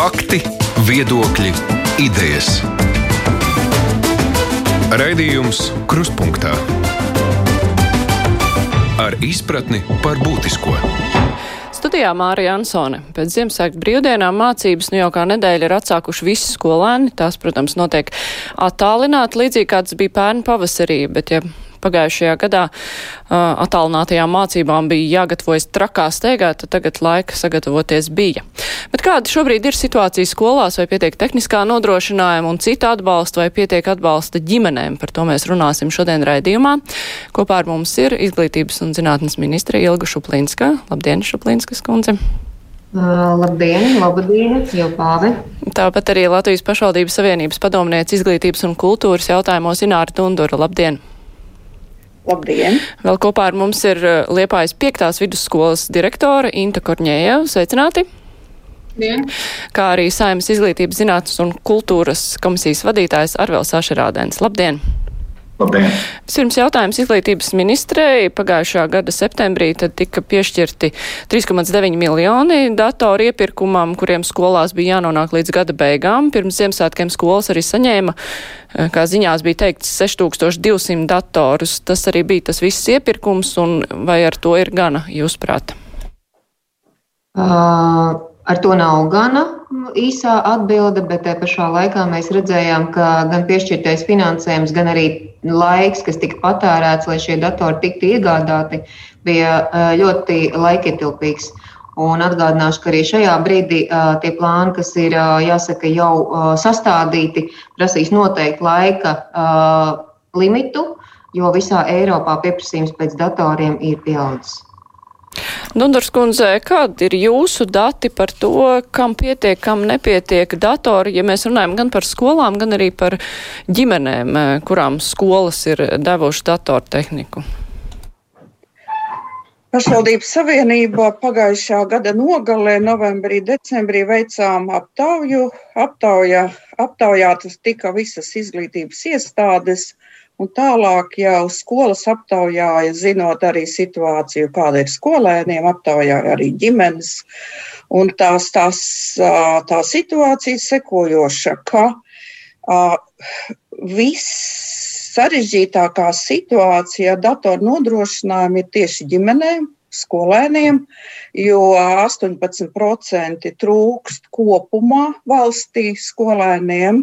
Fakti, viedokļi, idejas. Raidījums Krustpunktā ar izpratni par būtisko. Studijā Mārija Ansone. Pēc Ziemassvētku brīvdienām mācības nu jau kā nedēļa ir atsākuši visi skolēni. Tās, protams, notiek attālināti, līdzīgi kā tas bija pērn pavasarī, bet ja pagājušajā gadā uh, attālinātajām mācībām bija jāgatavojas trakā steigā, tad tagad laika sagatavoties bija. Bet kāda šobrīd ir situācija skolās, vai pietiek tehniskā nodrošinājuma un cita atbalsta, vai pietiek atbalsta ģimenēm? Par to mēs runāsim šodien raidījumā. Kopā ar mums ir izglītības un zinātnes ministre Ilga Šuplīnska. Labdien, Šuplīnskas kundze! Labdien, labdien, jau pāvi. Tāpat arī Latvijas pašvaldības savienības padomniece izglītības un kultūras jautājumos Ināra Tundura. Labdien! Labdien! Vēl kopā ar mums ir Liepājas piektās vidusskolas direktore Inta Korņēja. Sveicināti! Dien. Kā arī Saimas izglītības zinātnes un kultūras komisijas vadītājs Arvēls Ašerādens. Labdien! Labdien! Pirms jautājums izglītības ministrei pagājušā gada septembrī tad tika piešķirti 3,9 miljoni datoru iepirkumam, kuriem skolās bija jānonāk līdz gada beigām. Pirms Ziemassvētkiem skolas arī saņēma, kā ziņās bija teikts, 6200 datorus. Tas arī bija tas viss iepirkums, un vai ar to ir gana, jūsuprāt? Uh, ar to nav gana īsā atbilde, bet te pašā laikā mēs redzējām, ka gan piešķirtais finansējums, gan arī laiks, kas tika patērēts, lai šie datori tiktu iegādāti, bija ļoti laikietilpīgs. Un atgādināšu, ka arī šajā brīdī uh, tie plāni, kas ir uh, jāsaka, jau uh, sastādīti, prasīs noteikti laika uh, limitu, jo visā Eiropā pieprasījums pēc datoriem ir pieaudzis. Dundars kundze, kādi ir jūsu dati par to, kam pietiek, kam nepietiek datori, ja mēs runājam gan par skolām, gan arī par ģimenēm, kurām skolas ir devuši datortehniku? Pašvaldības savienība pagājušā gada nogalē, novembrī, decembrī veicām aptauju. Aptaujā, aptaujātas tika visas izglītības iestādes, Un tālāk jau skolas aptaujāja, zinot arī situāciju, kāda ir skolēniem, aptaujāja arī ģimenes. Un tās, tās, tā situācija sekojoša, ka uh, viss sarežģītākā situācija datoru nodrošinājumu ir tieši ģimenēm, skolēniem, jo 18% trūkst kopumā valstī skolēniem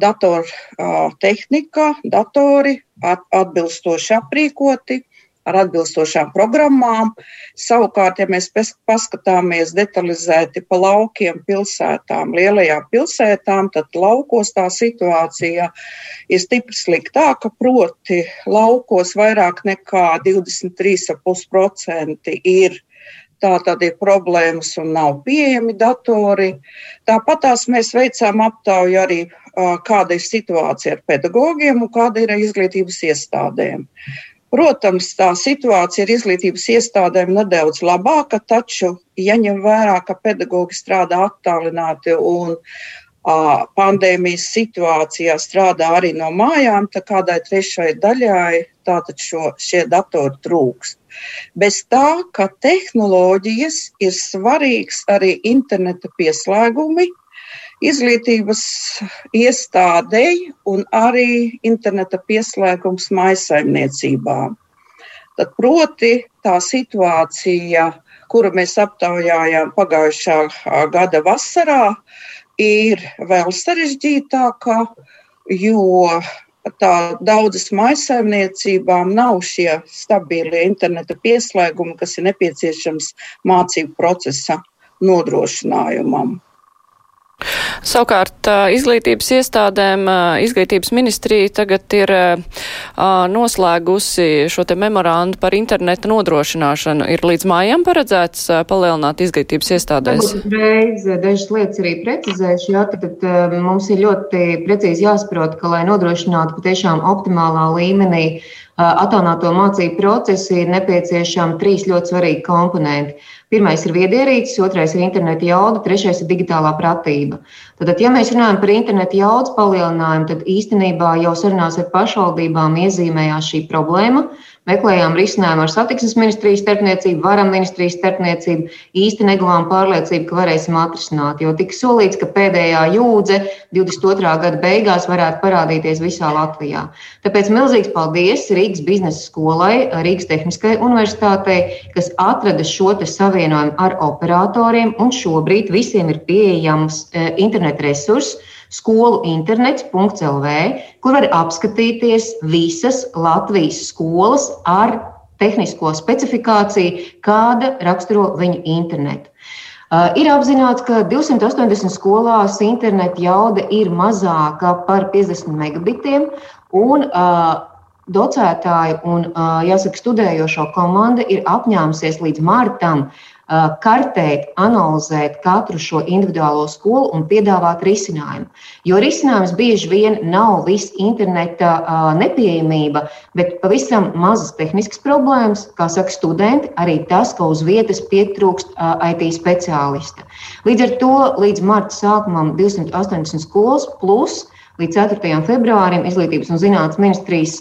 datortehnika, datori atbilstoši aprīkoti ar atbilstošām programmām. Savukārt, ja mēs paskatāmies detalizēti pa laukiem, pilsētām, lielajām pilsētām, tad laukos tā situācija ir stipri sliktāka. Proti, laukos vairāk nekā 23,5% ir Tā tad ir problēmas un nav pieejami datori. Tāpat mēs veicām aptauju arī, kāda ir situācija ar pedagogiem un kāda ir ar izglītības iestādēm. Protams, tā situācija ar izglītības iestādēm nedaudz labāka, taču jaņem vērā, ka pedagogi strādā attālināti un a, pandēmijas situācijā strādā arī no mājām, tad kādai trešai daļai tātad šo, šie datori trūkst. Bez tā, ka tehnoloģijas ir svarīgs arī interneta pieslēgumi, izglītības iestādēji un arī interneta pieslēgums maisaimniecībām. Tad, proti, tā situācija, kuru mēs aptaujājām pagājušā gada vasarā, ir vēl sarežģītāka, jo tā daudzas maisaimniecībām nav šie stabilie interneta pieslēgumi, kas ir nepieciešams mācību procesa nodrošinājumam. Savukārt izglītības iestādēm, izglītības ministrija tagad ir noslēgusi šo te memorandu par interneta nodrošināšanu. Ir līdz mājām paredzēts palielināt izglītības iestādēs? Reiz dažas lietas arī precizēšu, jā, tad, tad mums ir ļoti precīzi jāsaprot, ka, lai nodrošinātu patiešām optimālā līmenī attālināto mācību procesu, ir nepieciešami trīs ļoti svarīgi komponenti. Pirmais ir viedierīces, otrais ir interneta jauda, trešais ir digitālā pratība. Tad, ja mēs runājam par interneta jaudas palielinājumu, tad īstenībā jau sarunās ar pašvaldībām iezīmējās šī problēma. Meklējām risinājumu ar satiksmes ministrijas starpniecību, varam ministrijas starpniecību. Īsti neguvām pārliecību, ka varēsim atrisināt, jo tika solīts, ka pēdējā jūdze 22. gada beigās varētu parādīties visā Latvijā. Tāpēc milzīgs paldies Rīgas biznesa skolai, Rīgas Tehniskai universitātei, kas atrada šo savienojumu ar operatoriem, un šobrīd visiem ir pieejams eh, internet resurss skolu internets.lv, kur var apskatīties visas Latvijas skolas ar tehnisko specifikāciju, kāda raksturo viņu internetu. Uh, ir apzināts, ka 280 skolās interneta jauda ir mazāka par 50 megabitiem, un uh, docētāju un, uh, jāsaka, studējošo komanda ir apņēmusies līdz martam kartēt, analizēt katru šo individuālo skolu un piedāvāt risinājumu. Jo risinājums bieži vien nav viss interneta nepieejamība, bet pavisam mazas tehniskas problēmas, kā saka studenti, arī tas, ka uz vietas pietrūkst IT speciālista. Līdz ar to līdz marta sākumam 280 skolas plus līdz 4. februārim Izglītības un zinātnes ministrijas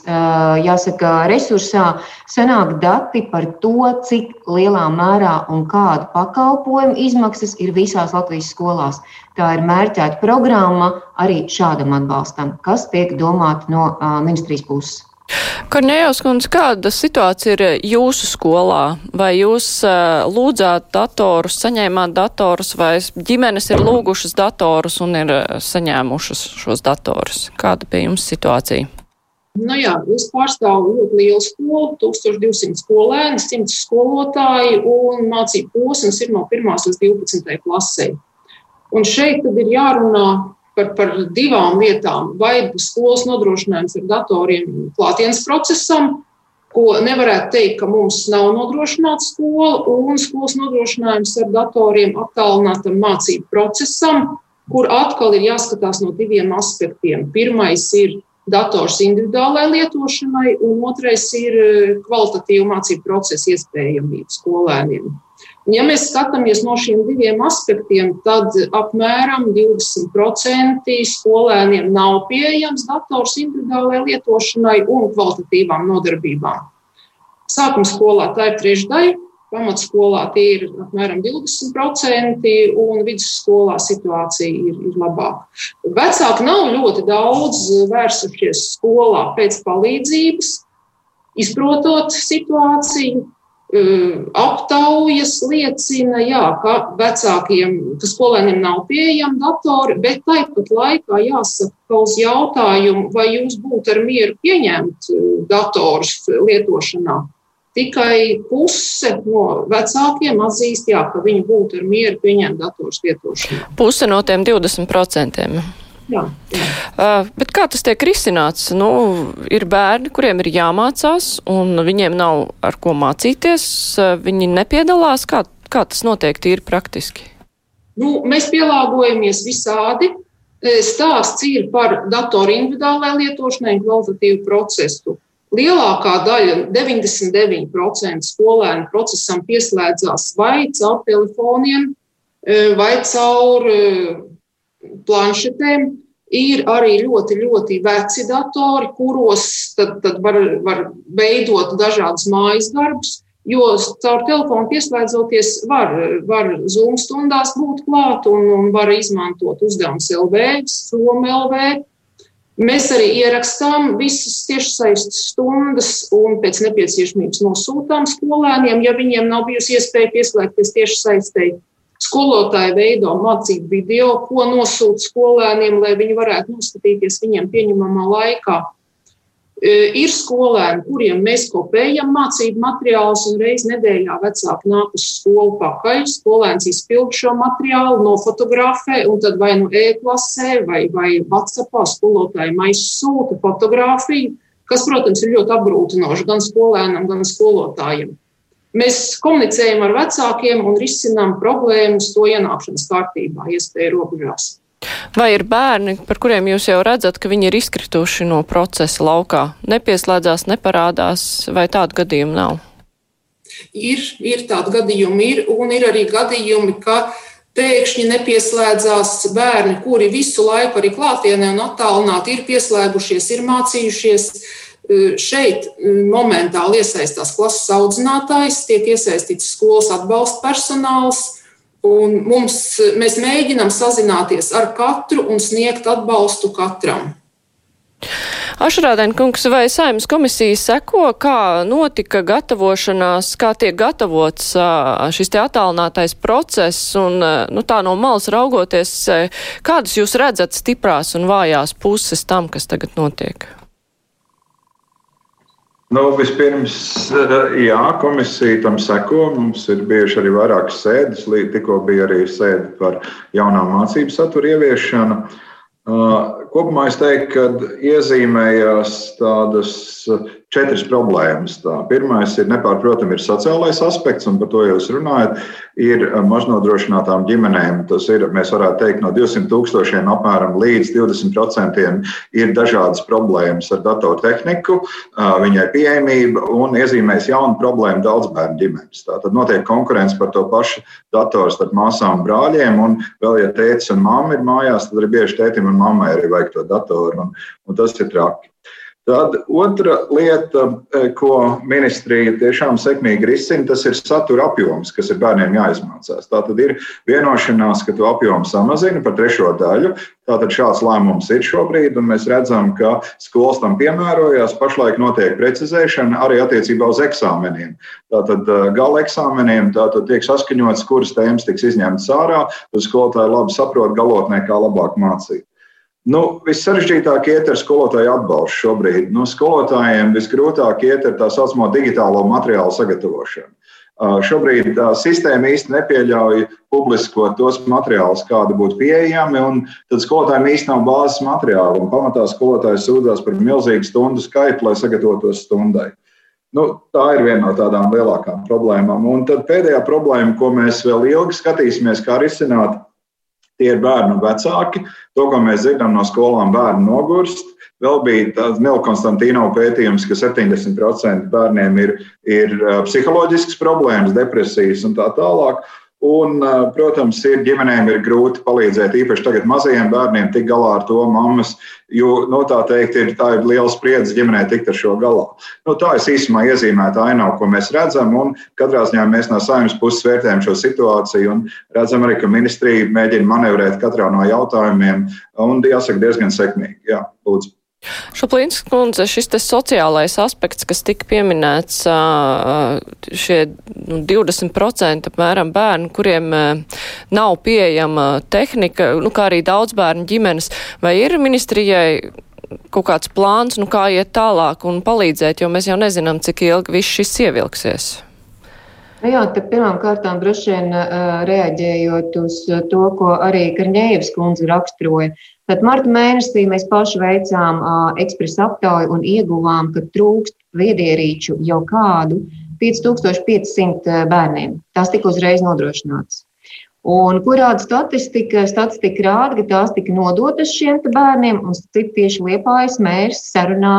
jāsaka, resursā sanāk dati par to, cik lielā mērā un kādu pakalpojumu izmaksas ir visās Latvijas skolās. Tā ir mērķēta programma arī šādam atbalstam, kas tiek domāta no ministrijas puses. Kornējos kundze, kāda situācija ir jūsu skolā? Vai jūs uh, lūdzāt datorus, saņēmāt datorus, vai ģimenes ir lūgušas datorus un ir uh, saņēmušas šos datorus? Kāda bija jums situācija? Nu jā, es pārstāvu ļoti lielu skolu, 1200 skolēni, 100 skolotāji, un mācību posms ir no 1 līdz 12 klasē. Un šeit tad ir jārunā par, par divām lietām. Vai skolas nodrošinājums ar datoriem klātienes procesam, ko nevarētu teikt, ka mums nav nodrošināta skola, un skolas nodrošinājums ar datoriem attālinātam mācību procesam, kur atkal ir jāskatās no diviem aspektiem. Pirmais ir dators individuālai lietošanai, un otrais ir kvalitatīva mācību procesa iespējamība skolēniem. Ja mēs skatāmies no šiem diviem aspektiem, tad apmēram 20% skolēniem nav pieejams dators individuālajai lietošanai un kvalitatīvām nodarbībām. Sākuma skolā tā ir trešdaļa, pamatskolā tie ir apmēram 20%, un vidusskolā situācija ir, ir labāka. Vecāki nav ļoti daudz vērsušies skolā pēc palīdzības, izprotot situāciju, aptaujas liecina, jā, ka vecākiem, ka skolēniem nav pieejami datori, bet tāpat laikā jāsaka, ka uz jautājumu, vai jūs būtu ar mieru pieņemt datorus lietošanā, tikai puse no vecākiem atzīst, jā, ka viņi būtu ar mieru pieņemt datorus lietošanā. Puse no tiem 20%. Jā, jā. Uh, bet kā tas tiek risināts? Nu, ir bērni, kuriem ir jāmācās, un viņiem nav ar ko mācīties. Uh, viņi nepiedalās. Kā, kā tas notiek tīri praktiski? Nu, mēs pielāgojamies visādi. Stāsts ir par datoru individuālajai lietošanai un kvalitatīvu procesu. Lielākā daļa, 99% skolēnu procesam pieslēdzās vai caur telefoniem, vai caur planšetēm. Ir arī ļoti, ļoti veci datori, kuros tad, tad var, var veidot dažādas mājas darbus, jo caur telefonu pieslēdzoties var, var Zoom stundās būt klāt un, un var izmantot uzdevumus LV, Soma LV. Mēs arī ierakstām visas tiešsaistes stundas un pēc nepieciešamības nosūtām skolēniem, ja viņiem nav bijusi iespēja pieslēgties tiešsaistei. Skolotāji veido mācību video, ko nosūta skolēniem, lai viņi varētu noskatīties viņiem pieņemamā laikā. E, ir skolēni, kuriem mēs kopējam mācību materiālus, un reizē nedēļā vecāki nāk uz skolu pakaļ. Skolēns izpild šo materiālu, nofotografē, un tad vai nu e-klasē, vai, vai WhatsAppā skolotājiem aizsūta fotografiju, kas, protams, ir ļoti apgrūtinoši gan skolēnam, gan skolotājiem. Mēs komunicējam ar vecākiem un risinām problēmas to ienākšanas kārtībā, iespēju robežās. Vai ir bērni, par kuriem jūs jau redzat, ka viņi ir izkrituši no procesa laukā, nepieslēdzās, neparādās, vai tādu gadījumu nav? Ir, ir tādi gadījumi, ir, un ir arī gadījumi, ka pēkšņi nepieslēdzās bērni, kuri visu laiku arī klātienē un attālināti ir pieslēgušies, ir mācījušies Šeit momentāli iesaistās klases audzinātājs, tiek iesaistīts skolas atbalsta personāls. Mums, mēs mēģinām sazināties ar katru un sniegt atbalstu katram. Ašrādēn kungs, vai saimnes komisija seko, kā notika gatavošanās, kā tiek gatavots šis te attālinātais process un, nu, tā no malas raugoties, kādas jūs redzat stiprās un vājās puses tam, kas tagad notiek? Nu, vispirms, jā, komisija tam seko. Mums ir bijuši arī vairākas sēdes. Tikko bija arī sēde par jaunā mācību satura ieviešanu. Uh, Kopumā es teiktu, ka iezīmējās tādas četras problēmas. Tā. Pirmais ir nepārprotami ir sociālais aspekts, un par to jūs runājat. Ir maznodrošinātām ģimenēm, tas ir, mēs varētu teikt, no 200 tūkstošiem apmēram līdz 20% ir dažādas problēmas ar datortehniku, viņai pieejamība un iezīmēs jaunu problēmu daudz bērnu ģimenes. Tātad notiek konkurence par to pašu datoru starp māsām un brāļiem, un vēl, ja tētis un mamma ir mājās, tad arī bieži tētim un mammai arī vajag to datoru, un, un tas ir traki. Tad otra lieta, e, ko ministrija tiešām sekmīgi risina, tas ir satura apjoms, kas ir bērniem jāizmācās. Tā tad ir vienošanās, ka to apjomu samazina par trešo daļu. Tātad šāds lēmums ir šobrīd, un mēs redzam, ka skolas tam piemērojās. Pašlaik notiek precizēšana arī attiecībā uz eksāmeniem. Tātad e, gala eksāmeniem tātad tiek saskaņots, kuras tēmas tiks izņemtas ārā, tad skolotāji labi saprot galotnē, kā labāk mācīt. Nu, Vissarežģītāk iet ar skolotāju atbalstu šobrīd. Nu, skolotājiem visgrūtāk iet ar tā saucamo digitālo materiālu sagatavošanu. Uh, šobrīd uh, sistēma īsti nepieļauj publiskot tos materiālus, kādi būtu pieejami, un tad skolotājiem īsti nav bāzes materiāli. Pamatā skolotājs sūdzās par milzīgu stundu skaitu, lai sagatavotos stundai. Nu, tā ir viena no tādām lielākām problēmām. Un tad pēdējā problēma, ko mēs vēl ilgi skatīsimies, kā risināt, Tie ir bērnu vecāki. To, ko mēs zinām no skolām, bērnu nogurst. Vēl bija tāds Nela Konstantīno pētījums, ka 70% bērniem ir, ir psiholoģiskas problēmas, depresijas un tā tālāk. Un, protams, ir ģimenēm ir grūti palīdzēt, īpaši tagad mazajiem bērniem, tikt galā ar to mammas, jo, nu, tā teikt, ir, tā ir liela spriedze ģimenē tikt ar šo galā. Nu, tā ir īsumā iezīmēta ainav, ko mēs redzam, un katrā ziņā mēs no saimnes puses vērtējam šo situāciju un redzam arī, ka ministrija mēģina manevrēt katrā no jautājumiem, un jāsaka diezgan sekmīgi. Jā, lūdzu. Šuplīns kundze, šis te sociālais aspekts, kas tika pieminēts, šie nu, 20% apmēram bērnu, kuriem nav pieejama tehnika, nu, kā arī daudz bērnu ģimenes, vai ir ministrijai kaut kāds plāns, nu, kā iet tālāk un palīdzēt, jo mēs jau nezinām, cik ilgi viss šis ievilksies? Nu jā, te pirmām kārtām droši vien reaģējot uz to, ko arī Karņēvs kundze raksturoja. Tad marta mēnesī mēs paši veicām ekspresa aptauju un ieguvām, ka trūkst viedierīču jau kādu 5500 bērniem. Tās tika uzreiz nodrošināts. Un kurāda statistika? Statistika rāda, ka tās tika nodotas šiem bērniem, un cik tieši liepājas mērs sarunā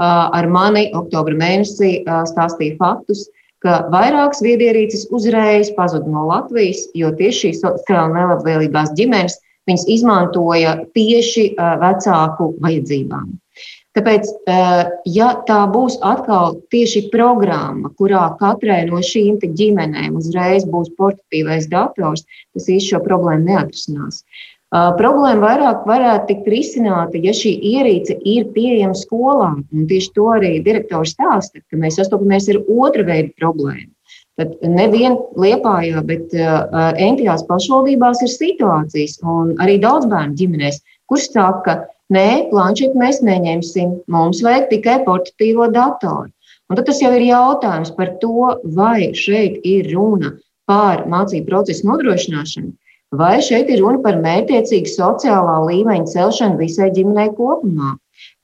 ar mani oktobra mēnesī stāstīja faktus, ka vairākas viedierīces uzreiz pazuda no Latvijas, jo tieši šīs sociāli nelabvēlīgās ģimenes viņas izmantoja tieši vecāku vajadzībām. Tāpēc, ja tā būs atkal tieši programma, kurā katrai no šīm ģimenēm uzreiz būs portatīvais dators, tas īsti šo problēmu neatrisinās. Problēma vairāk varētu tikt risināta, ja šī ierīce ir pieejama skolā. Un tieši to arī direktors stāsta, ka mēs sastopamies ar otra veida problēmu. Tad nevien Liepājā, bet uh, entajās pašvaldībās ir situācijas, un arī daudz bērnu ģimenēs, kurš saka, nē, planšetu mēs neņemsim, mums vajag tikai portatīvo datoru. Un tad tas jau ir jautājums par to, vai šeit ir runa par mācību procesu nodrošināšanu, vai šeit ir runa par mērķiecīgu sociālā līmeņa celšanu visai ģimenei kopumā.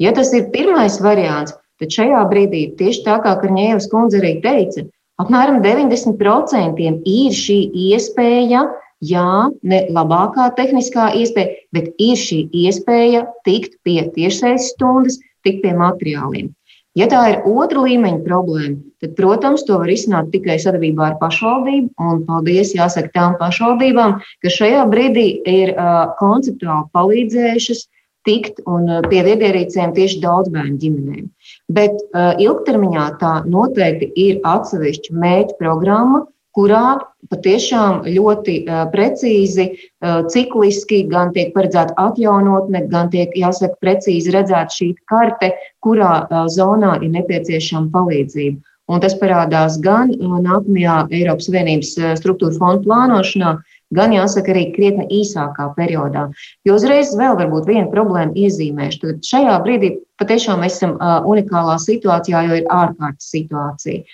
Ja tas ir pirmais variants, tad šajā brīdī, tieši tā kā Karņēvas kundze arī teica, apmēram 90% ir šī iespēja, jā, ne labākā tehniskā iespēja, bet ir šī iespēja tikt pie tiešsaistes stundas, tikt pie materiāliem. Ja tā ir otra līmeņa problēma, tad, protams, to var izsnākt tikai sadarbībā ar pašvaldību. Un paldies jāsaka tām pašvaldībām, kas šajā brīdī ir uh, konceptuāli palīdzējušas tikt un pie viedierīcēm tieši daudz bērnu ģimenēm. Bet uh, ilgtermiņā tā noteikti ir atsevišķa mērķa programma, kurā patiešām ļoti uh, precīzi, uh, cikliski gan tiek paredzēta atjaunotne, gan tiek, jāsaka, precīzi redzēta šī karte, kurā uh, zonā ir nepieciešama palīdzība. Un tas parādās gan nākamajā Eiropas Savienības struktūra fonda plānošanā, gan jāsaka arī krietni īsākā periodā. Jo uzreiz vēl varbūt viena problēma iezīmēšu. Tad šajā brīdī patiešām mēs esam unikālā situācijā, jo ir ārkārtas situācija.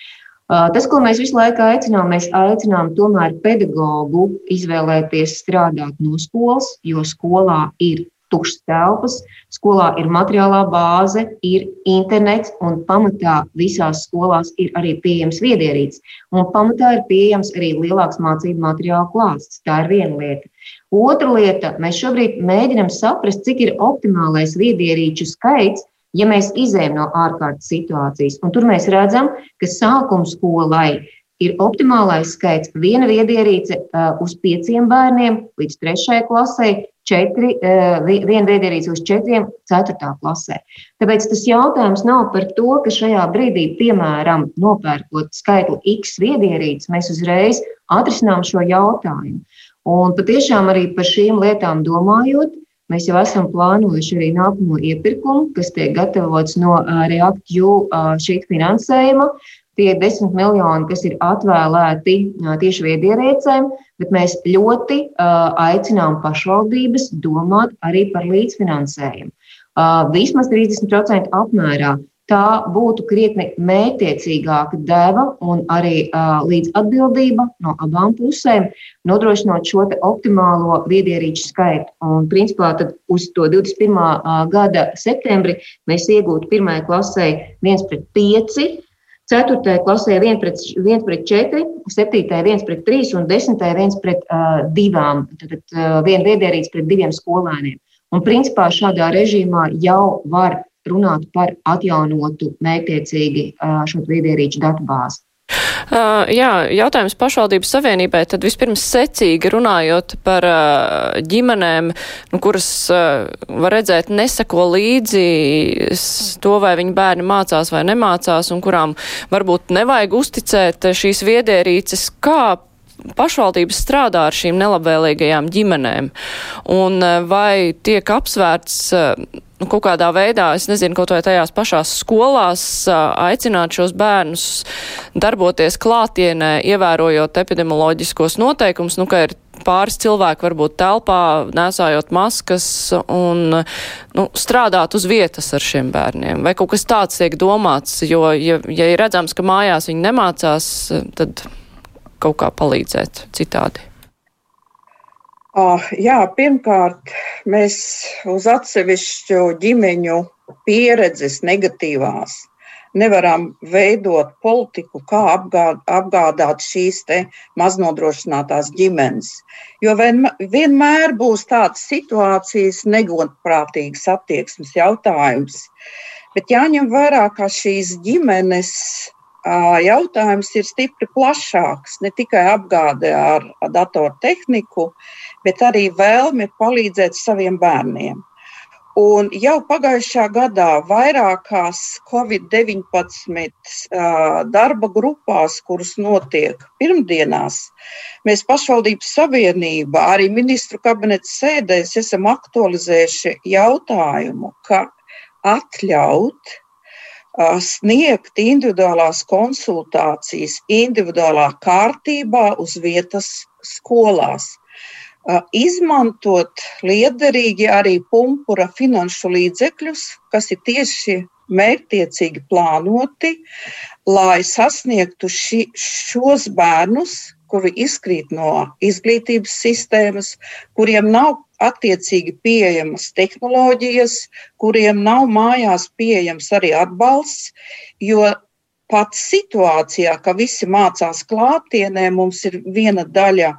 Tas, ko mēs visu laiku aicinām, mēs aicinām tomēr pedagogu izvēlēties strādāt no skolas, jo skolā ir tukšas telpas, skolā ir materiālā bāze, ir internets, un pamatā visās skolās ir arī pieejams viedierīts. Un pamatā ir pieejams arī lielāks mācību materiālu klāsts. Tā ir viena lieta. Otra lieta, mēs šobrīd mēģinam saprast, cik ir optimālais viedierīču skaits, ja mēs izējām no ārkārtas situācijas. Un tur mēs redzam, ka sākuma skolai ir optimālais skaits viena viedierīce uz pieciem bērniem līdz trešajai klasē, četri, uh, viena viedierīce uz četriem ceturtā klasē. Tāpēc tas jautājums nav par to, ka šajā brīdī, piemēram, nopērkot skaitli X viedierīces, mēs uzreiz atrisinām šo jautājumu. Un patiešām arī par šīm lietām domājot, Mēs jau esam plānojuši arī nākamo iepirkumu, kas tiek gatavots no REACT-U šī finansējuma. Tie ir desmit miljoni, kas ir atvēlēti tieši viedierēcēm, bet mēs ļoti aicinām pašvaldības domāt arī par līdzfinansējumu. Vismaz 30% apmērā tā būtu krietni mētiecīgāka deva un arī uh, līdz atbildība no abām pusēm, nodrošinot šo optimālo viedierīču skaitu. Un, principā, tad uz to 21. gada septembri mēs iegūtu pirmajai klasē 1 pret 5. 4. klasē 1 pret, 1 pret 4, 7. 1 pret 3 un 10. 1 pret uh, 2. Tad uh, viena viedierīce pret diviem skolēniem. Un principā šādā režīmā jau var runāt par atjaunotu mērķtiecīgi šo viedierīču datubāzi. Uh, jā, jautājums pašvaldības savienībai. Tad vispirms secīgi runājot par uh, ģimenēm, nu, kuras uh, var redzēt nesako līdzi to, vai viņu bērni mācās vai nemācās, un kurām varbūt nevajag uzticēt šīs viedierīces, kā pašvaldības strādā ar šīm nelabvēlīgajām ģimenēm, un vai tiek apsvērts nu, kaut kādā veidā, es nezinu, kaut vai tajās pašās skolās aicināt šos bērnus darboties klātienē, ievērojot epidemioloģiskos noteikumus, nu, ka ir pāris cilvēki varbūt telpā, nesājot maskas un nu, strādāt uz vietas ar šiem bērniem. Vai kaut kas tāds tiek domāts, jo, ja, ja ir redzams, ka mājās viņi nemācās, tad kaut kā palīdzēt citādi. Jā, pirmkārt, mēs uz atsevišķu ģimeņu pieredzes negatīvās nevaram veidot politiku, kā apgād, apgādāt šīs maznodrošinātās ģimenes. Jo vien, vienmēr būs tādas situācijas, negodprātīgas attieksmes jautājums. Bet jāņem vērā, ka šīs ģimenes jautājums ir stipri plašāks. Ne tikai apgāde ar datortehniku, bet arī vēlme palīdzēt saviem bērniem. Un jau pagājušā gadā vairākās Covid-19 darba grupās, kuras notiek pirmdienās, mēs pašvaldības savienība, arī ministru kabineta sēdēs esam aktualizējuši jautājumu, ka atļaut sniegt individuālās konsultācijas individuālā kārtībā uz vietas skolās. Izmantot liederīgi arī pumpura finanšu līdzekļus, kas ir tieši mērķtiecīgi plānoti, lai sasniegtu ši, šos bērnus, kuri izkrīt no izglītības sistēmas, kuriem nav attiecīgi pieejamas tehnoloģijas, kuriem nav mājās pieejams arī atbalsts, jo pat situācijā, ka visi mācās klātienē, mums ir viena daļa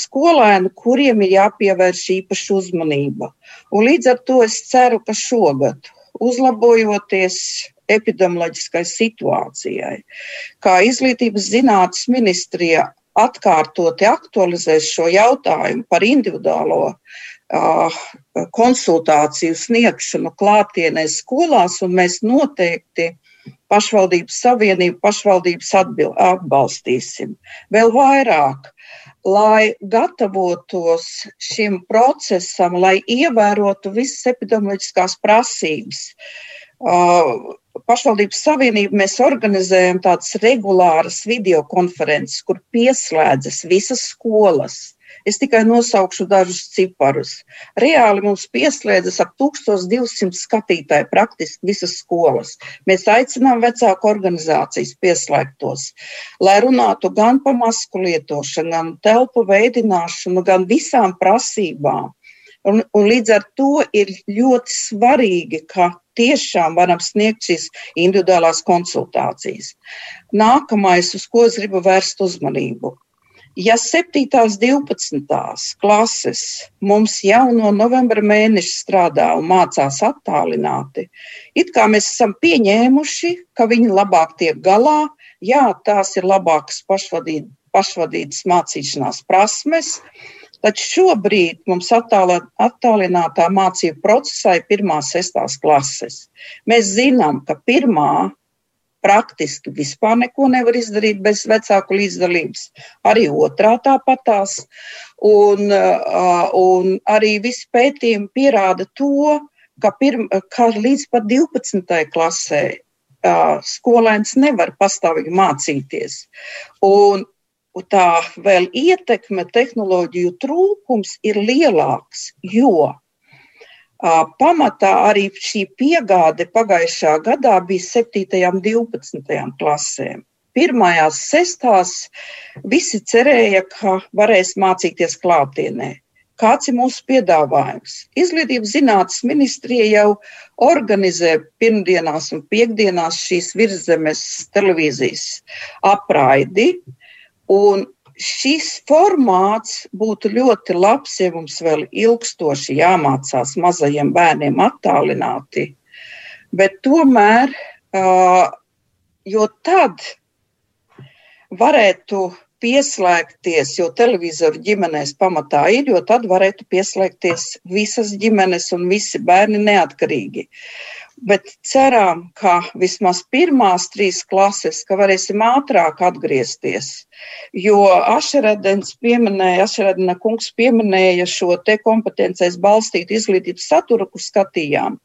skolēnu, kuriem ir jāpievērš īpaša uzmanība. Un līdz ar to es ceru, ka šogad, uzlabojoties epidemioloģiskai situācijai, kā izglītības zinātnes ministrija atkārtoti aktualizēs šo jautājumu par individuālo uh, konsultāciju sniegšanu klātienē skolās, un mēs noteikti pašvaldības savienību, pašvaldības atbil, atbalstīsim. Vēl vairāk, lai gatavotos šim procesam, lai ievērotu visas epidemioloģiskās prasības. Uh, pašvaldības savienība mēs organizējam tādas regulāras videokonferences, kur pieslēdzas visas skolas. Es tikai nosaukšu dažus ciparus. Reāli mums pieslēdzas ap 1200 skatītāji praktiski visas skolas. Mēs aicinām vecāku organizācijas pieslēgtos, lai runātu gan par masku lietošanu, gan telpu veidināšanu, gan visām prasībām. Un, un līdz ar to ir ļoti svarīgi, ka tiešām varam sniegt šīs individuālās konsultācijas. Nākamais, uz ko es gribu vērst uzmanību. Ja 7. un 12. klases mums jau no novembra mēneša strādā un mācās attālināti, it kā mēs esam pieņēmuši, ka viņi labāk tiek galā, jā, tās ir labākas pašvadīt, pašvadītas mācīšanās prasmes, Taču šobrīd mums attālinātā mācību procesā ir pirmās, sestās klases. Mēs zinām, ka pirmā praktiski vispār neko nevar izdarīt bez vecāku līdzdalības. Arī otrā tāpatās. Un, un arī visi pētījumi pierāda to, ka, pirm, ka līdz pat 12. klasē skolēns nevar pastāvīgi mācīties. Un tā vēl ietekme, tehnoloģiju trūkums ir lielāks, jo uh, pamatā arī šī piegāde pagājušā gadā bija 7. un 12. klasēm. Pirmajās sestās visi cerēja, ka varēs mācīties klātienē. Kāds ir mūsu piedāvājums? Izglītības zinātnes ministrija jau organizē pirmdienās un piekdienās šīs virszemes televīzijas apraidi, Un šis formāts būtu ļoti labs, ja mums vēl ilgstoši jāmācās mazajiem bērniem attālināti. Bet tomēr, jo tad varētu pieslēgties, jo televizoru ģimenēs pamatā ir, jo tad varētu pieslēgties visas ģimenes un visi bērni neatkarīgi. Bet ceram, ka vismaz pirmās trīs klases, ka varēsim ātrāk atgriezties. Jo Ašeradens pieminēja, Ašeradena kungs pieminēja šo te kompetencijas balstītu izglītības saturu, kur skatījām.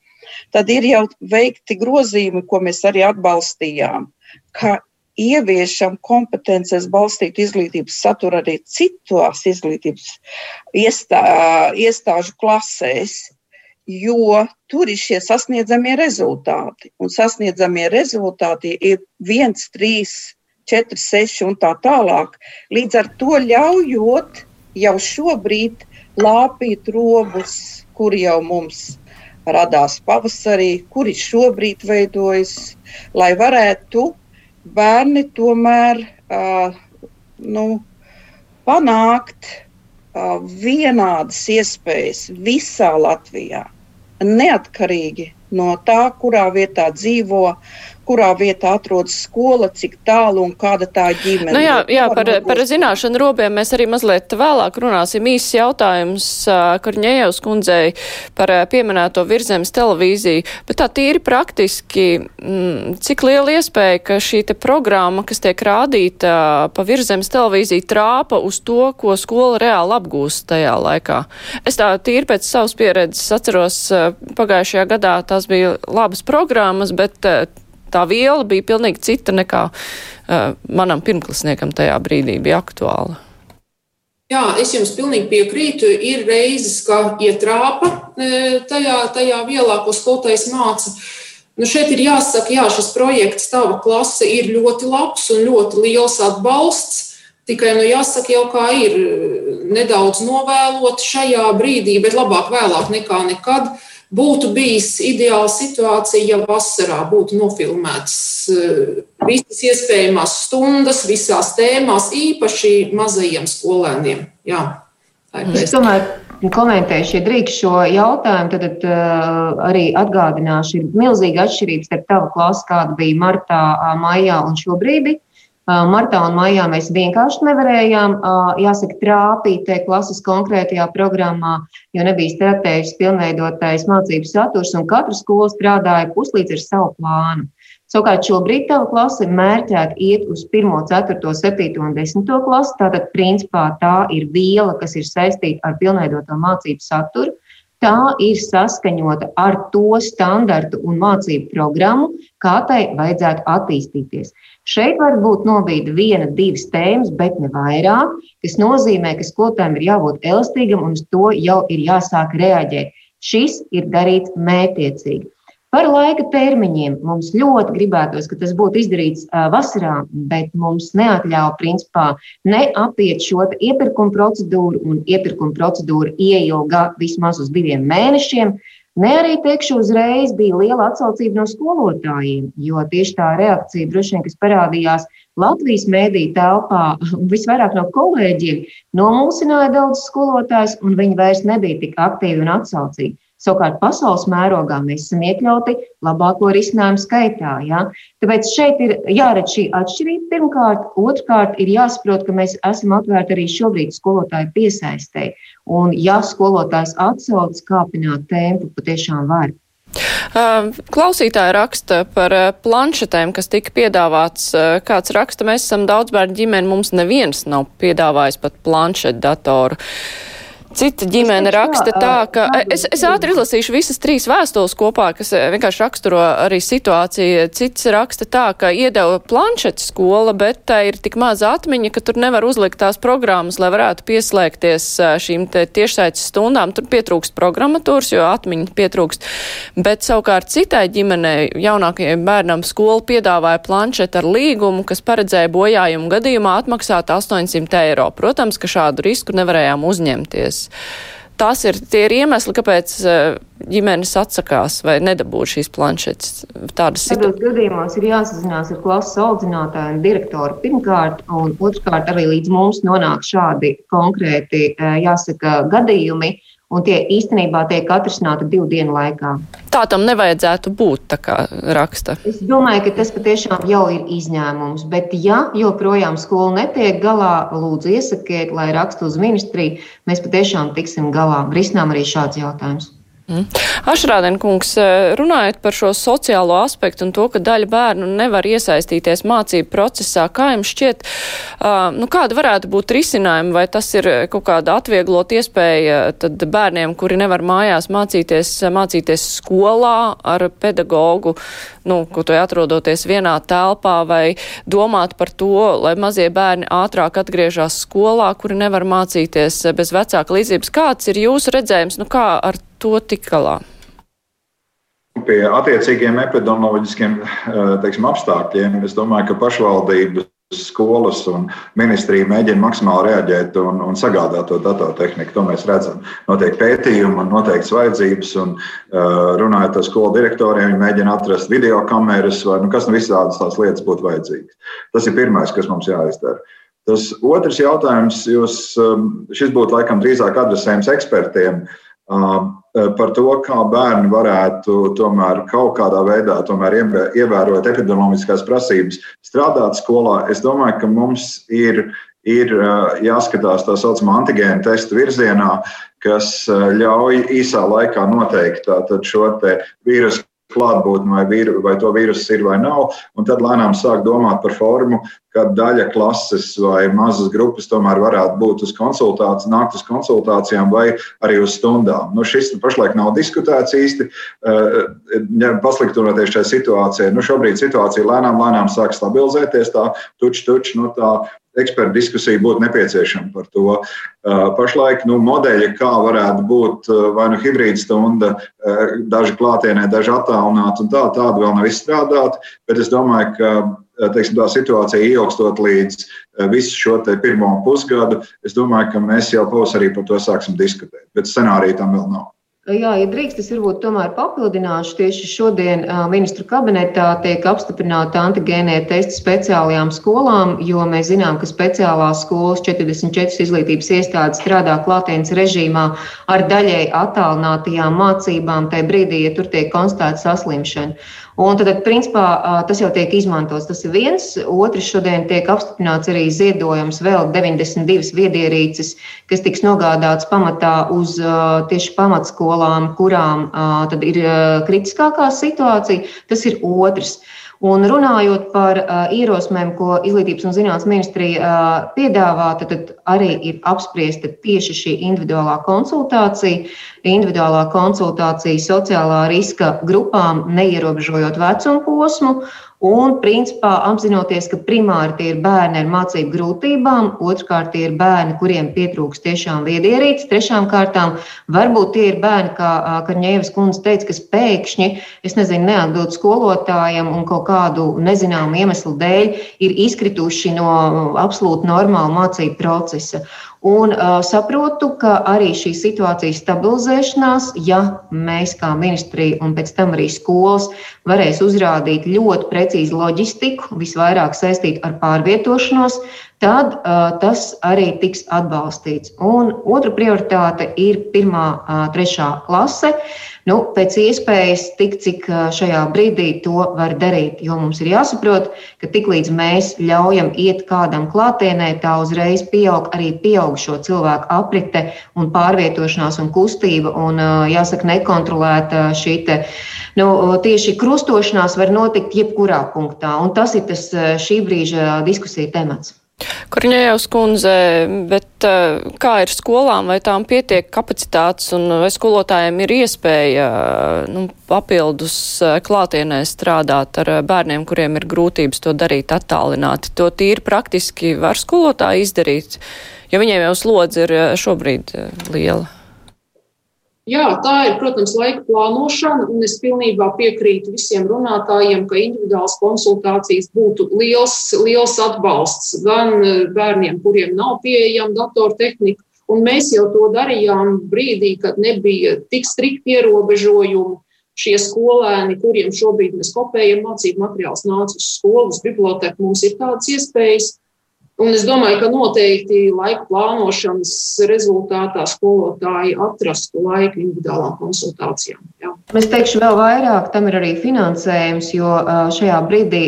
Tad ir jau veikti grozījumi, ko mēs arī atbalstījām, ka ieviešam kompetences balstītu izglītības saturu arī citās izglītības iestā, iestāžu klasēs, jo tur ir šie sasniedzamie rezultāti. Un sasniedzamie rezultāti ir 1, 3, 4, 6 un tā tālāk. Līdz ar to ļaujot jau šobrīd lāpīt robus, kuri jau mums radās pavasarī, kuri šobrīd veidojas, lai varētu bērni tomēr uh, nu, panākt uh, vienādas iespējas visā Latvijā neatkarīgi no tā, kurā vietā dzīvo, kurā vietā atrodas skola, cik tālu un kāda tā ģimene. Nu jā, jā par, par zināšanu robiem mēs arī mazliet vēlāk runāsim. Īsts jautājums Karņējevs kundzei par pieminēto virzemes televīziju, bet tā tīri praktiski, m, cik liela iespēja, ka šī te programma, kas tiek rādīta pa virzemes televīziju, trāpa uz to, ko skola reāli apgūst tajā laikā. Es tā tīri pēc savas pieredzes atceros, pagājušajā gadā tās bija labas programmas, bet tā viela bija pilnīgi cita nekā uh, manam pirmklasniekam tajā brīdī bija aktuāla. Jā, es jums pilnīgi piekrītu. Ir reizes, ka ietrāpa tajā, tajā vielā, ko skolotājs māca. Nu šeit ir jāsaka, jā, šis projekts, tava klase ir ļoti labs un ļoti liels atbalsts. Tikai nu, jāsaka, jau kā ir nedaudz novēlot šajā brīdī, bet labāk vēlāk nekā nekad. Uh, Būtu bijis ideāla situācija, ja vasarā būtu nofilmēts eh, visas iespējamās stundas, visās tēmās, īpaši mazajiem skolēniem. Jā, es tomēr komentēšu, ja drīkst šo jautājumu, tad, tad uh, arī atgādināšu, ir milzīga atšķirība starp tavu klasi, kāda bija martā, maijā un šobrīd. Martā un maijā mēs vienkārši nevarējām, jāsaka, trāpīt klases konkrētajā programmā, jo nebija startējis pilnveidotais mācību saturs, un katra skola strādāja puslīdz ar savu plānu. Savukārt šobrīd tava klase mērķēta iet uz 1, 4, 7 un 10 klasi. Tātad, principā, tā ir viela, kas ir saistīta ar pilnveidoto mācību saturu. Tā ir saskaņota ar to standartu un mācību programmu, kā tai vajadzētu attīstīties. Šeit var būt nobīde viena, divas tēmas, bet ne vairāk, kas nozīmē, ka skolotājiem ir jābūt elastīgam un uz to jau ir jāsāk reaģēt. Šis ir darīts mētiecīgi. Par laika termiņiem mums ļoti gribētos, ka tas būtu izdarīts vasarā, bet mums neatļauj principā neapiet šo iepirkuma procedūru, un iepirkuma procedūra ieilga vismaz uz diviem mēnešiem. Ne arī teikšu, uzreiz bija liela atsaucība no skolotājiem, jo tieši tā reakcija, droši vien, kas parādījās Latvijas mēdīņu telpā, visvairāk no kolēģiem, nomulsināja daudzus skolotājus, un viņi vairs nebija tik aktīvi un atsaucīgi. Savukārt pasaules mērogā mēs esam iekļauti labāko risinājumu skaitā. Ja? Tāpēc šeit ir jāredz šī atšķirība pirmkārt. Otrkārt, ir jāsaprot, ka mēs esam atvērti arī šobrīd skolotāju piesaistē. Un, ja skolotājs atsauc kāpināt tempu, patiešām var. Klausītāja raksta par planšetēm, kas tika piedāvāts. Kāds raksta, mēs esam daudz bērnu ģimeni, mums neviens nav piedāvājis pat planšetu datoru. Cita ģimene raksta tā, ka es, es ātri izlasīšu visas trīs vēstules kopā, kas vienkārši raksturo arī situāciju. Cits raksta tā, ka iedeva planšetes skola, bet tā ir tik maza atmiņa, ka tur nevar uzlikt tās programmas, lai varētu pieslēgties šīm tiešsaites stundām. Tur pietrūkst programmatūras, jo atmiņa pietrūkst. Bet savukārt citai ģimenei, jaunākajai bērnam, skola piedāvāja planšeti ar līgumu, kas paredzēja bojājumu gadījumā atmaksāt 800 eiro. Protams, ka šādu risku nevarējām uzņemties. Tas ir tie ir iemesli, kāpēc eh, ģimenes atsakās vai nedabū šīs planšetes. Tādas Tādos gadījumos ir jāsazinās ar klases audzinātāju un direktoru pirmkārt, un otrkārt arī līdz mums nonāk šādi konkrēti, eh, jāsaka, gadījumi, un tie īstenībā tiek atrisināti divu dienu laikā. Tā tam nevajadzētu būt, tā kā raksta. Es domāju, ka tas patiešām jau ir izņēmums, bet ja joprojām skola netiek galā, lūdzu iesakiet, lai rakstu uz ministriju, mēs patiešām tiksim galā. Risinām arī šāds jautājums. Mm. Ašrādien kungs, eh, runājot par šo sociālo aspektu un to, ka daļa bērnu nevar iesaistīties mācību procesā, kā jums šķiet, uh, nu kāda varētu būt risinājuma, vai tas ir kaut kāda atvieglot iespēja tad bērniem, kuri nevar mājās mācīties, mācīties skolā ar pedagogu, nu, ko to atrodoties vienā telpā, vai domāt par to, lai mazie bērni ātrāk atgriežas skolā, kuri nevar mācīties bez vecāka līdzības. Kāds ir jūsu redzējums, nu kā ar to tik galā? Pie attiecīgiem epidemioloģiskiem eh, teiksim, apstākļiem es domāju, ka pašvaldības skolas un ministrija mēģina maksimāli reaģēt un, un sagādāt to datortehniku. To mēs redzam. Notiek pētījumi un noteikts vajadzības. Un, uh, runājot ar skolu direktoriem, viņi mēģina atrast video kameras vai nu, kas no nu visādas tās lietas būtu vajadzīgas. Tas ir pirmais, kas mums jāizdara. Tas otrs jautājums, jūs, um, šis būtu laikam drīzāk adresējams ekspertiem. Uh, par to, kā bērni varētu tomēr kaut kādā veidā ievērot epidemioloģiskās prasības, strādāt skolā. Es domāju, ka mums ir, ir jāskatās tā saucamā antigēna testu virzienā, kas ļauj īsā laikā noteikt šo vīrusu klātbūtni, vai, vīru, vai to vīrusu ir vai nav. Un tad lēnām sāk domāt par formu, ka daļa klases vai mazas grupas tomēr varētu būt uz konsultācijām, nākt uz konsultācijām vai arī uz stundām. Nu, šis pašlaik nav diskutēts īsti, ja pasliktinoties šai situācijai. Nu, šobrīd situācija lēnām, lēnām sāk stabilizēties, tā tuč, tuč, nu, tā ekspertu diskusija būtu nepieciešama par to. Uh, pašlaik nu, modeļi, kā varētu būt uh, vai nu hibrīda stunda, uh, daži klātienē, daži attālināti, un tā, tāda vēl nav izstrādāta. Bet es domāju, ka teiksim, tā situācija ilgstot līdz visu šo pirmo pusgadu, es domāju, ka mēs jau pavasarī par to sāksim diskutēt. Bet scenārija tam vēl nav. Jā, ja drīkst, es varbūt tomēr papildināšu. Tieši šodien ministru kabinetā tiek apstiprināta antigēnē testi speciālajām skolām, jo mēs zinām, ka speciālās skolas 44 izglītības iestādes strādā klātienes režīmā ar daļai attālinātajām mācībām tajā brīdī, ja tur tiek konstatēta saslimšana. Un tad, principā, tas jau tiek izmantots. Tas ir viens. Otrs šodien tiek apstiprināts arī ziedojums vēl 92 viedierīces, kas tiks nogādāts pamatā uz tieši pamatskolām, kurām tad ir kritiskākā situācija. Tas ir otrs. Un runājot par uh, ierosmēm, ko Izglītības un zinātnes ministrija uh, piedāvā, tad, tad arī ir apspriesta tieši šī individuālā konsultācija. Individuālā konsultācija sociālā riska grupām, neierobežojot vecuma posmu, Un, principā, apzinoties, ka primāri tie ir bērni ar mācību grūtībām, otrkārt, tie ir bērni, kuriem pietrūks tiešām viedierīces, trešām kārtām, varbūt tie ir bērni, kā Karņēvis kundze teica, kas pēkšņi, es nezinu, neatbild skolotājiem un kaut kādu nezināmu iemeslu dēļ ir izkrituši no absolūti normāla mācību procesa. Un uh, saprotu, ka arī šī situācijas stabilizēšanās, ja mēs kā ministrija un pēc tam arī skolas varēs uzrādīt ļoti precīzu loģistiku, visvairāk saistītu ar pārvietošanos, tad uh, tas arī tiks atbalstīts. Un otra prioritāte ir pirmā, uh, trešā klase. Uh, nu, pēc iespējas tik, cik šajā brīdī to var darīt. Jo mums ir jāsaprot, ka tiklīdz mēs ļaujam iet kādam klātienē, tā uzreiz pieaug arī pieaugušo cilvēku aprite un pārvietošanās un kustība. Un, jāsaka, nekontrolēta šī te, nu, tieši krustošanās var notikt jebkurā punktā. Un tas ir tas šī brīža diskusija temats. Korņējos kundze, bet uh, kā ir skolām, vai tām pietiek kapacitātes un vai skolotājiem ir iespēja nu, papildus uh, klātienē strādāt ar bērniem, kuriem ir grūtības to darīt attālināti? To tīri praktiski var skolotāji izdarīt, jo viņiem jau slodze ir šobrīd liela. Jā, tā ir, protams, laika plānošana, un es pilnībā piekrītu visiem runātājiem, ka individuāls konsultācijas būtu liels, liels atbalsts gan e, bērniem, kuriem nav pieejama datortehnika, un mēs jau to darījām brīdī, kad nebija tik strikti ierobežojumi. Šie skolēni, kuriem šobrīd mēs kopējam mācību materiālus, nāca uz skolas, biblioteku, mums ir tādas iespējas. Un es domāju, ka noteikti laika plānošanas rezultātā skolotāji atrastu laiku individuālām konsultācijām. Jā. Es teikšu vēl vairāk, tam ir arī finansējums, jo šajā brīdī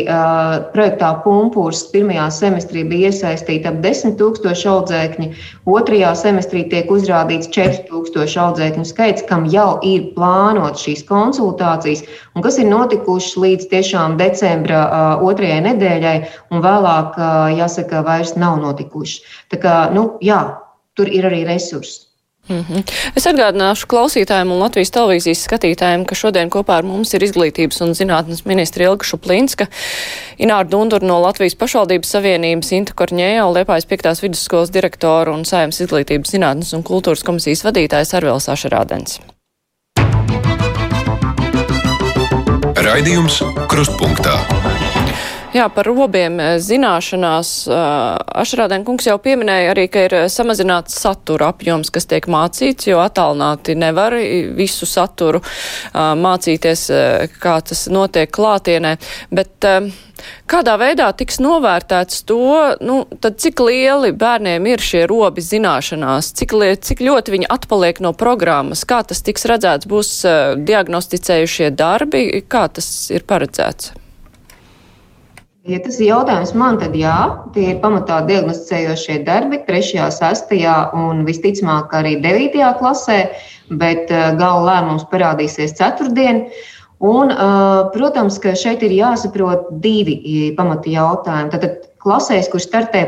projektā Pumpūrs pirmajā semestrī bija iesaistīta ap 10 tūkstoši audzēkņi, otrajā semestrī tiek uzrādīts 4 tūkstoši audzēkņu skaits, kam jau ir plānot šīs konsultācijas un kas ir notikušas līdz tiešām decembra otrajai nedēļai un vēlāk, jāsaka, vai vairs nav notikuši. Tā kā, nu, jā, tur ir arī resursi. Mm -hmm. Es atgādināšu klausītājiem un Latvijas televīzijas skatītājiem, ka šodien kopā ar mums ir izglītības un zinātnes ministra Ilga Šuplinska, Ināra Dundur no Latvijas pašvaldības savienības, Inta Korņēja, Liepājas 5. vidusskolas direktora un Saimnes izglītības zinātnes un kultūras komisijas vadītājs Arvēls Ašarādens. Raidījums Krustpunktā. Jā, par robiem eh, zināšanās. Eh, Ašrādēn kungs jau pieminēja arī, ka ir eh, samazināts satura apjoms, kas tiek mācīts, jo attālināti nevar visu saturu mācīties, kā tas notiek klātienē. Bet kādā veidā tiks novērtēts to, nu, tad cik lieli bērniem ir šie robi zināšanās, cik, li, cik ļoti viņi atpaliek no programmas, kā tas tiks redzēts, būs diagnosticējušie darbi, kā tas ir paredzēts? Ja tas ir jautājums man, tad jā, tie ir pamatā diagnosticējošie darbi 3., 6. un visticamāk arī 9. klasē, bet eh, gala lēmums parādīsies ceturtdien. Un, eh, protams, ka šeit ir jāsaprot divi pamati jautājumi. Tad klasēs, kur startē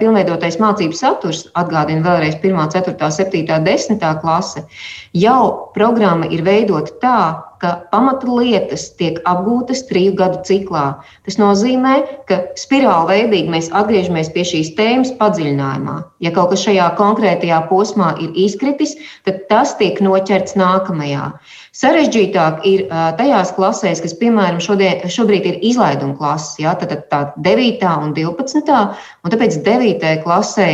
pilnveidotais mācību saturs, atgādina vēlreiz 1, 4, 7, 10 klase, jau programma ir veidota tā, ka pamata lietas tiek apgūtas triju gadu ciklā. Tas nozīmē, ka spirāli veidīgi mēs atgriežamies pie šīs tēmas padziļinājumā. Ja kaut kas šajā konkrētajā posmā ir izkritis, tad tas tiek noķerts nākamajā. Sarežģītāk ir tajās klasēs, kas, piemēram, šodien, šobrīd ir izlaiduma klases, ja, tad tā 9. un 12. un tāpēc 9. klasē,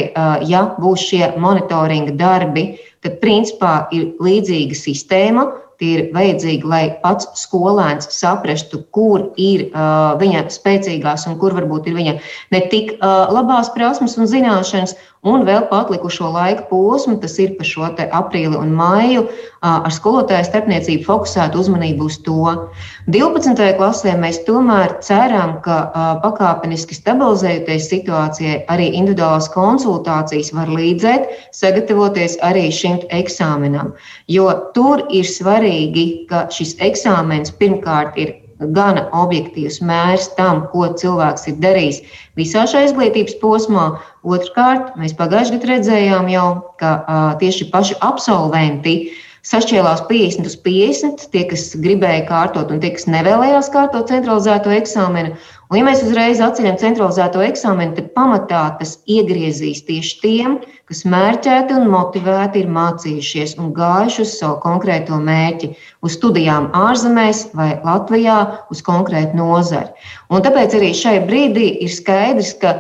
ja būs šie monitoringa darbi, tad principā ir līdzīga sistēma, ir vajadzīgi, lai pats skolēns saprastu, kur ir uh, viņa spēcīgās un kur varbūt ir viņa ne tik uh, labās prasmes un zināšanas, Un vēl patlikušo laika posmu, tas ir pa šo aprīli un maiju, ar skolotāju starpniecību fokusētu uzmanību uz to. 12. klasē mēs tomēr ceram, ka pakāpeniski stabilizējoties situācijai, arī individuālās konsultācijas var līdzēt, sagatavoties arī šim eksāmenam. Jo tur ir svarīgi, ka šis eksāmens pirmkārt ir gana objektīvs mērs tam, ko cilvēks ir darījis visā šajā izglītības posmā. Otrkārt, mēs pagājušajā gadā redzējām jau, ka tieši paši absolventi sašķēlās 50 uz 50, tie, kas gribēja kārtot un tie, kas nevēlējās kārtot centralizēto eksāmenu. Un, ja mēs uzreiz atceļam centralizēto eksāmenu, tad pamatā tas iegriezīs tieši tiem, kas mērķēti un motivēti ir mācījušies un gājuši uz savu konkrēto mērķi, uz studijām ārzemēs vai Latvijā, uz konkrētu nozari. Un tāpēc arī šai brīdī ir skaidrs, ka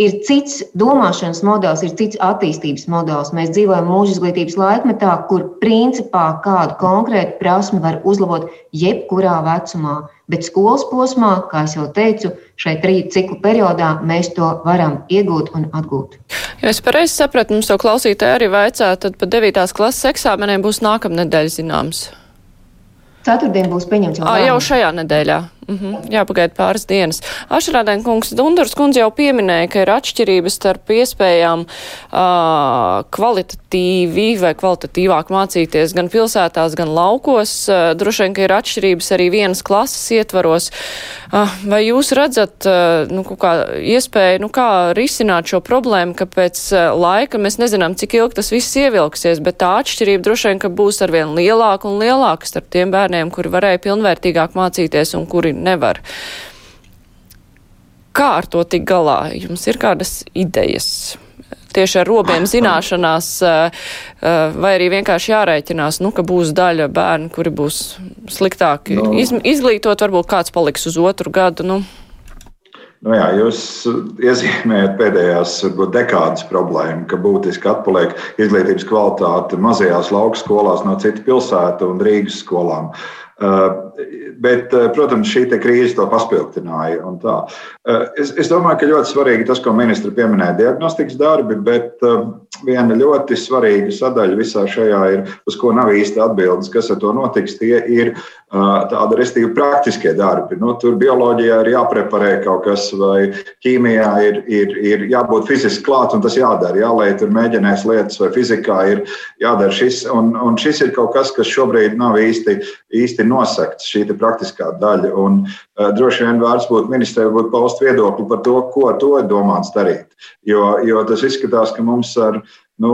ir cits domāšanas modelis, ir cits attīstības modelis. Mēs dzīvojam mūža izglītības laikmetā, kur principā kādu konkrētu prasmi var uzlabot jebkurā vecumā. Bet skolas posmā, kā jau teicu, šai trīs ciklu periodā mēs to varam iegūt un atgūt. Ja es pareizi sapratu, mums to klausītāji arī vaicā, tad par 9. klases eksāmeniem būs nākamnedēļ zināms. Ceturtdien būs pieņemts jau. À, jau šajā nedēļā. Mm -hmm. Jāpagaida pāris dienas. Ašrādēn kungs Dundars kundze jau pieminēja, ka ir atšķirības starp iespējām uh, kvalitatīvi vai kvalitatīvāk mācīties gan pilsētās, gan laukos. Uh, droši vien, ka ir atšķirības arī vienas klases ietvaros. Uh, vai jūs redzat uh, nu, kā iespēju, nu, kā risināt šo problēmu, ka pēc uh, laika mēs nezinām, cik ilgi tas viss ievilksies, bet tā atšķirība droši vien, ka būs arvien lielāka un lielāka starp tiem bērniem, kuri varēja pilnvērtīgāk mācīties un kuri nevar. Kā ar to tik galā? Jums ir kādas idejas? Tieši ar robiem zināšanās, eh, eh, vai arī vienkārši jārēķinās, nu, ka būs daļa bērnu, kuri būs sliktāki. Nu. izglītot, varbūt kāds paliks uz otru gadu. Nu. Nu jā, jūs iezīmējat pēdējās varbūt, dekādas problēmu, ka būtiski atpaliek izglītības kvalitāte mazajās lauku skolās no citu pilsētu un Rīgas skolām. Uh, bet, eh, protams, šī krīze to paspildināja. Eh, es, es domāju, ka ļoti svarīgi tas, ko ministra pieminēja, diagnostikas darbi, bet eh, viena ļoti svarīga sadaļa visā šajā ir, uz ko nav īsti atbildes, kas ar to notiks. Tie ir tādi restīvi praktiskie darbi. Nu, tur bioloģijā ir jāpreparē kaut kas, vai ķīmijā ir, ir, ir jābūt fiziski klāt, un tas jādara. Jālai tur mēģinās lietas, vai fizikā ir jādara šis. Un, un šis ir kaut kas, kas šobrīd nav īsti, īsti nosakts šī praktiskā daļa. Un, uh, droši vien vērts būtu ministrijai būt paust viedokli par to, ko to ir domāts darīt. Jo, jo tas izskatās, ka mums ar, nu,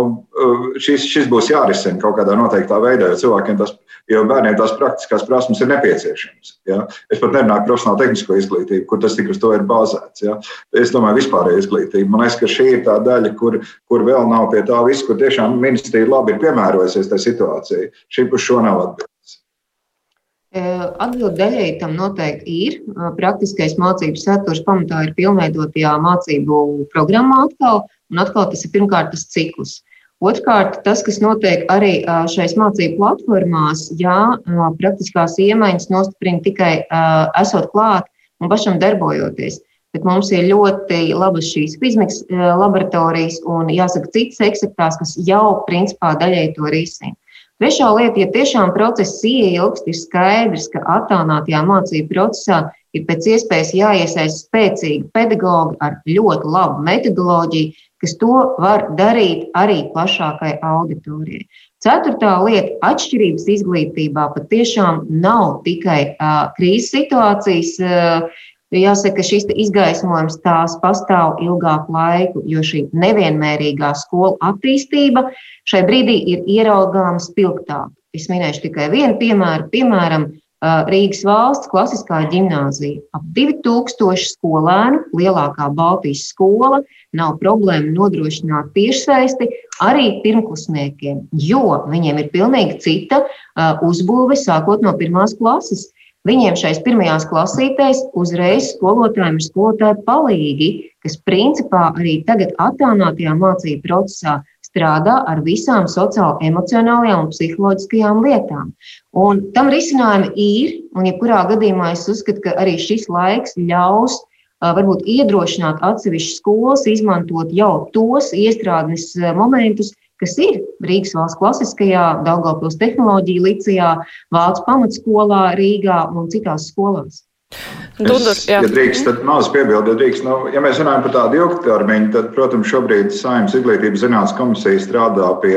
šis, šis būs jārisina kaut kādā noteiktā veidā, jo cilvēkiem tas, jo bērniem tās praktiskās prasmes ir nepieciešamas. Ja? Es pat nerunāju par profesionālu tehnisko izglītību, kur tas tik uz to ir bāzēts. Ja? Es domāju, vispārēja izglītība. Man liekas, ka šī ir tā daļa, kur, kur vēl nav pie tā viss, kur tiešām ministrija labi ir piemērojusies tajā situācijā. Šī puš šo nav atbildīga. Atbildi daļai tam noteikti ir. Praktiskais mācību saturs pamatā ir pilnveidotajā mācību programmā atkal, un atkal tas ir pirmkārt tas cikls. Otrkārt, tas, kas notiek arī šais mācību platformās, jā, praktiskās iemaņas nostiprina tikai esot klāt un pašam darbojoties. Bet mums ir ļoti labas šīs fizmikas laboratorijas un, jāsaka, citas eksaktās, kas jau principā daļai to risina. Trešā lieta, ja tiešām process ieilgst, ir skaidrs, ka attālinātajā mācību procesā ir pēc iespējas jāiesaist spēcīgi pedagogi ar ļoti labu metodoloģiju, kas to var darīt arī plašākai auditorijai. Ceturtā lieta - atšķirības izglītībā patiešām nav tikai uh, krīzes situācijas. Uh, Jāsaka, ka šis izgaismojums tās pastāv ilgāku laiku, jo šī nevienmērīgā skolu attīstība šai brīdī ir ieraugāma spilgtāk. Es minēšu tikai vienu piemēru. Piemēram, Rīgas valsts klasiskā gimnāzija. Ap 2000 skolēnu, lielākā Baltijas skola, nav problēma nodrošināt tiešsaisti arī pirmklasniekiem, jo viņiem ir pilnīgi cita uzbūve sākot no pirmās klases. Viņiem šais pirmajās klasītēs uzreiz skolotājiem ir skolotāji palīgi, kas principā arī tagad attālinātajā mācību procesā strādā ar visām sociālo-emocionālajām un psiholoģiskajām lietām. Un tam risinājumi ir, un jebkurā gadījumā es uzskatu, ka arī šis laiks ļaus varbūt iedrošināt atsevišķas skolas izmantot jau tos iestrādnes momentus, kas ir Rīgas valsts klasiskajā, Daugavpils tehnoloģija licijā, Vācu pamatskolā, Rīgā un citās skolās. Dudur, es, ja drīkst, tad maz piebildu, ja drīkst. Nu, ja mēs runājam par tādu ilgtermiņu, tad, protams, šobrīd Saimnes izglītības zinātnes komisija strādā pie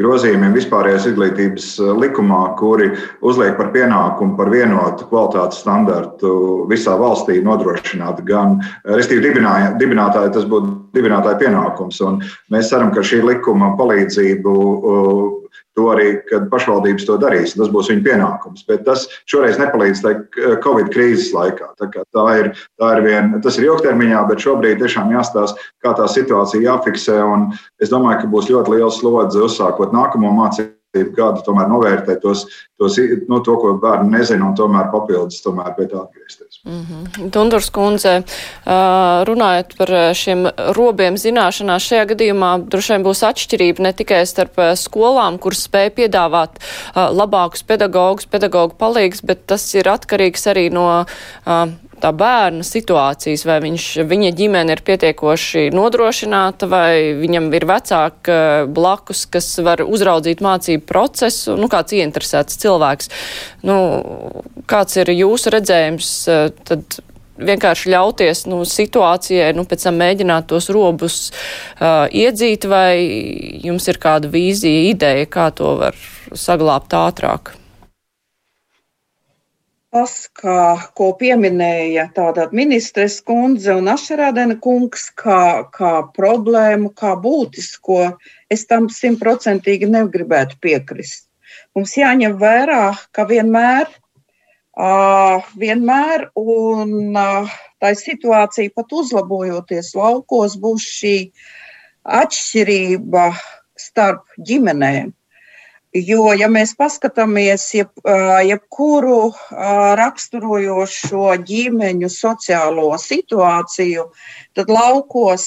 grozījumiem vispārējās izglītības eh, likumā, kuri uzliek par pienākumu par vienotu kvalitātes standartu visā valstī nodrošināt. Gan, restīvi, dibinātāji tas būtu dibinātāja pienākums. Un mēs ceram, ka šī likuma palīdzību to arī, kad pašvaldības to darīs. Tas būs viņu pienākums. Bet tas šoreiz nepalīdz Covid krīzes laikā. Tā, tā ir, tā ir vien, tas ir ilgtermiņā, bet šobrīd tiešām jāstāsta, kā tā situācija jāfiksē. Es domāju, ka būs ļoti liels slodze uzsākot nākamo mācību gadu tomēr novērtēt tos, tos, nu, to, ko bērni nezina, un tomēr papildus tomēr pie tā atgriezties. Mm -hmm. Dundurs kundze, runājot par šiem robiem zināšanās, šajā gadījumā droši vien būs atšķirība ne tikai starp skolām, kuras spēj piedāvāt labākus pedagogus, pedagogu palīgs, bet tas ir atkarīgs arī no tā bērna situācijas, vai viņš, viņa ģimene ir pietiekoši nodrošināta, vai viņam ir vecāki eh, blakus, kas var uzraudzīt mācību procesu, nu, kāds ieinteresēts cilvēks. Nu, kāds ir jūsu redzējums, eh, tad vienkārši ļauties nu, situācijai, nu, pēc tam mēģināt tos robus uh, iedzīt, vai jums ir kāda vīzija, ideja, kā to var saglābt ātrāk? Tas, kā, ko pieminēja tātad ministres kundze un Ašarādena kungs, kā, kā problēmu, kā būtisko, es tam simtprocentīgi negribētu piekrist. Mums jāņem vērā, ka vienmēr, uh, vienmēr un uh, tā situācija pat uzlabojoties laukos, būs šī atšķirība starp ģimenēm. Jo, ja mēs paskatāmies jeb, jebkuru raksturojošo ģimeņu sociālo situāciju, tad laukos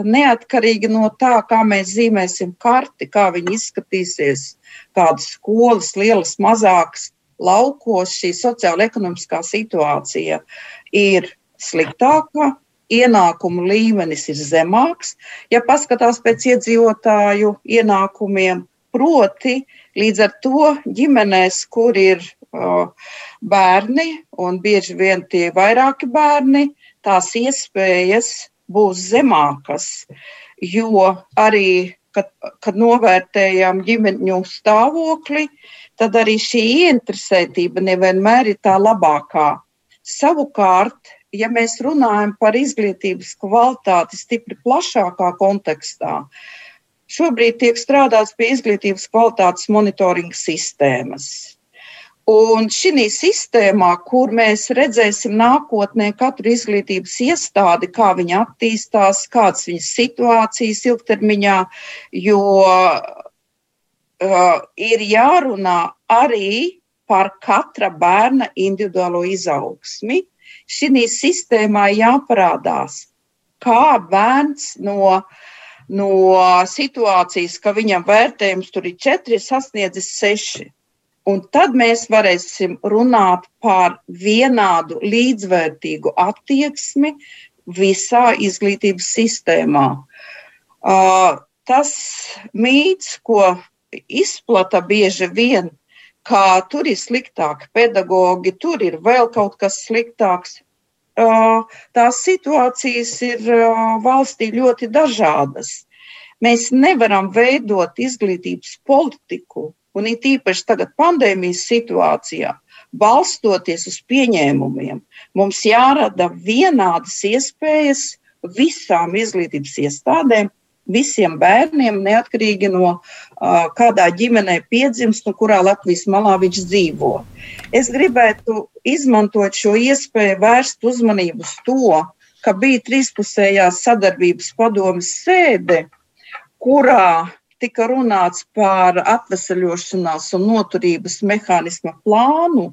neatkarīgi no tā, kā mēs zīmēsim karti, kā viņi izskatīsies, kādas skolas, lielas, mazākas, laukos šī sociāla-ekonomiskā situācija ir sliktāka, ienākumu līmenis ir zemāks. Ja paskatās pēc iedzīvotāju ienākumiem, Proti, līdz ar to ģimenēs, kur ir bērni un bieži vien tie vairāki bērni, tās iespējas būs zemākas. Jo arī, kad, kad novērtējam ģimeņu stāvokli, tad arī šī ieinteresētība nevienmēr ir tā labākā. Savukārt, ja mēs runājam par izglītības kvalitāti stipri plašākā kontekstā, uh, Šobrīd tiek strādāts pie izglītības kvalitātes monitoringa sistēmas. Un šī sistēmā, kur mēs redzēsim nākotnē katru izglītības iestādi, kā viņa attīstās, kādas viņas situācijas ilgtermiņā, jo uh, ir jārunā arī par katra bērna individuālo izaugsmi. Šī sistēmā jāparādās, kā bērns no uh, no situācijas, ka viņam vērtējums tur ir četri, sasniedzis seši. Un tad mēs varēsim runāt par vienādu līdzvērtīgu attieksmi visā izglītības sistēmā. Uh, tas mīts, ko izplata bieži vien, ka tur ir sliktāki pedagogi, tur ir vēl kaut kas sliktāks tās situācijas ir valstī ļoti dažādas. Mēs nevaram veidot izglītības politiku, un it īpaši tagad pandēmijas situācijā, balstoties uz pieņēmumiem. Mums jārada vienādas iespējas visām izglītības iestādēm visiem bērniem, neatkarīgi no uh, kādā ģimenē piedzimst un kurā Latvijas malā viņš dzīvo. Es gribētu izmantot šo iespēju vērst uzmanību uz to, ka bija trīspusējās sadarbības padomas sēde, kurā tika runāts par atvesaļošanās un noturības mehānisma plānu,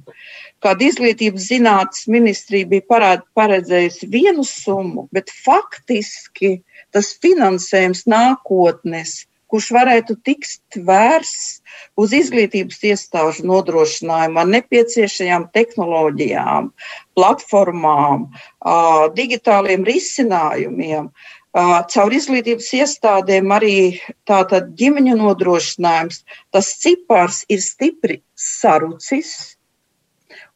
kad izglītības zinātnes ministrija bija paredzējusi vienu summu, bet faktiski tas finansējums nākotnes kurš varētu tikt vērsts uz izglītības iestāžu nodrošinājumu ar nepieciešamām tehnoloģijām, platformām, digitāliem risinājumiem. Caur izglītības iestādēm arī tātad ģimeņu nodrošinājums, tas cipars ir stipri sarucis,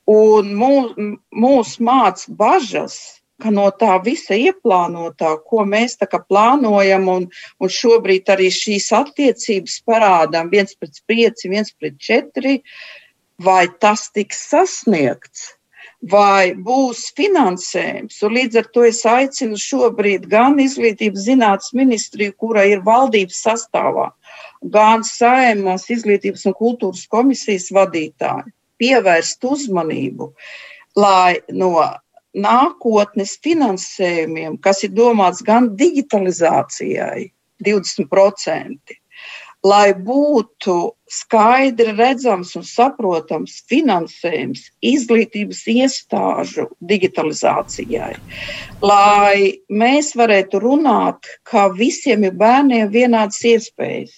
un mūs, mūs māc bažas, ka no tā visa ieplānotā, ko mēs tā kā plānojam, un, un šobrīd arī šīs attiecības parādām viens pret pieci, viens pret četri, vai tas tiks sasniegts, vai būs finansējums. Un līdz ar to es aicinu šobrīd gan Izglītības zinātnes ministriju, kura ir valdības sastāvā, gan Saimās Izglītības un kultūras komisijas vadītāju, pievērst uzmanību, lai no nākotnes finansējumiem, kas ir domāts gan digitalizācijai, 20%, lai būtu skaidri redzams un saprotams finansējums izglītības iestāžu digitalizācijai, lai mēs varētu runāt, ka visiem ir bērniem vienādas iespējas.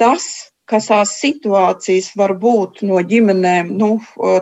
Tas, kas tās situācijas var būt no ģimenēm, nu,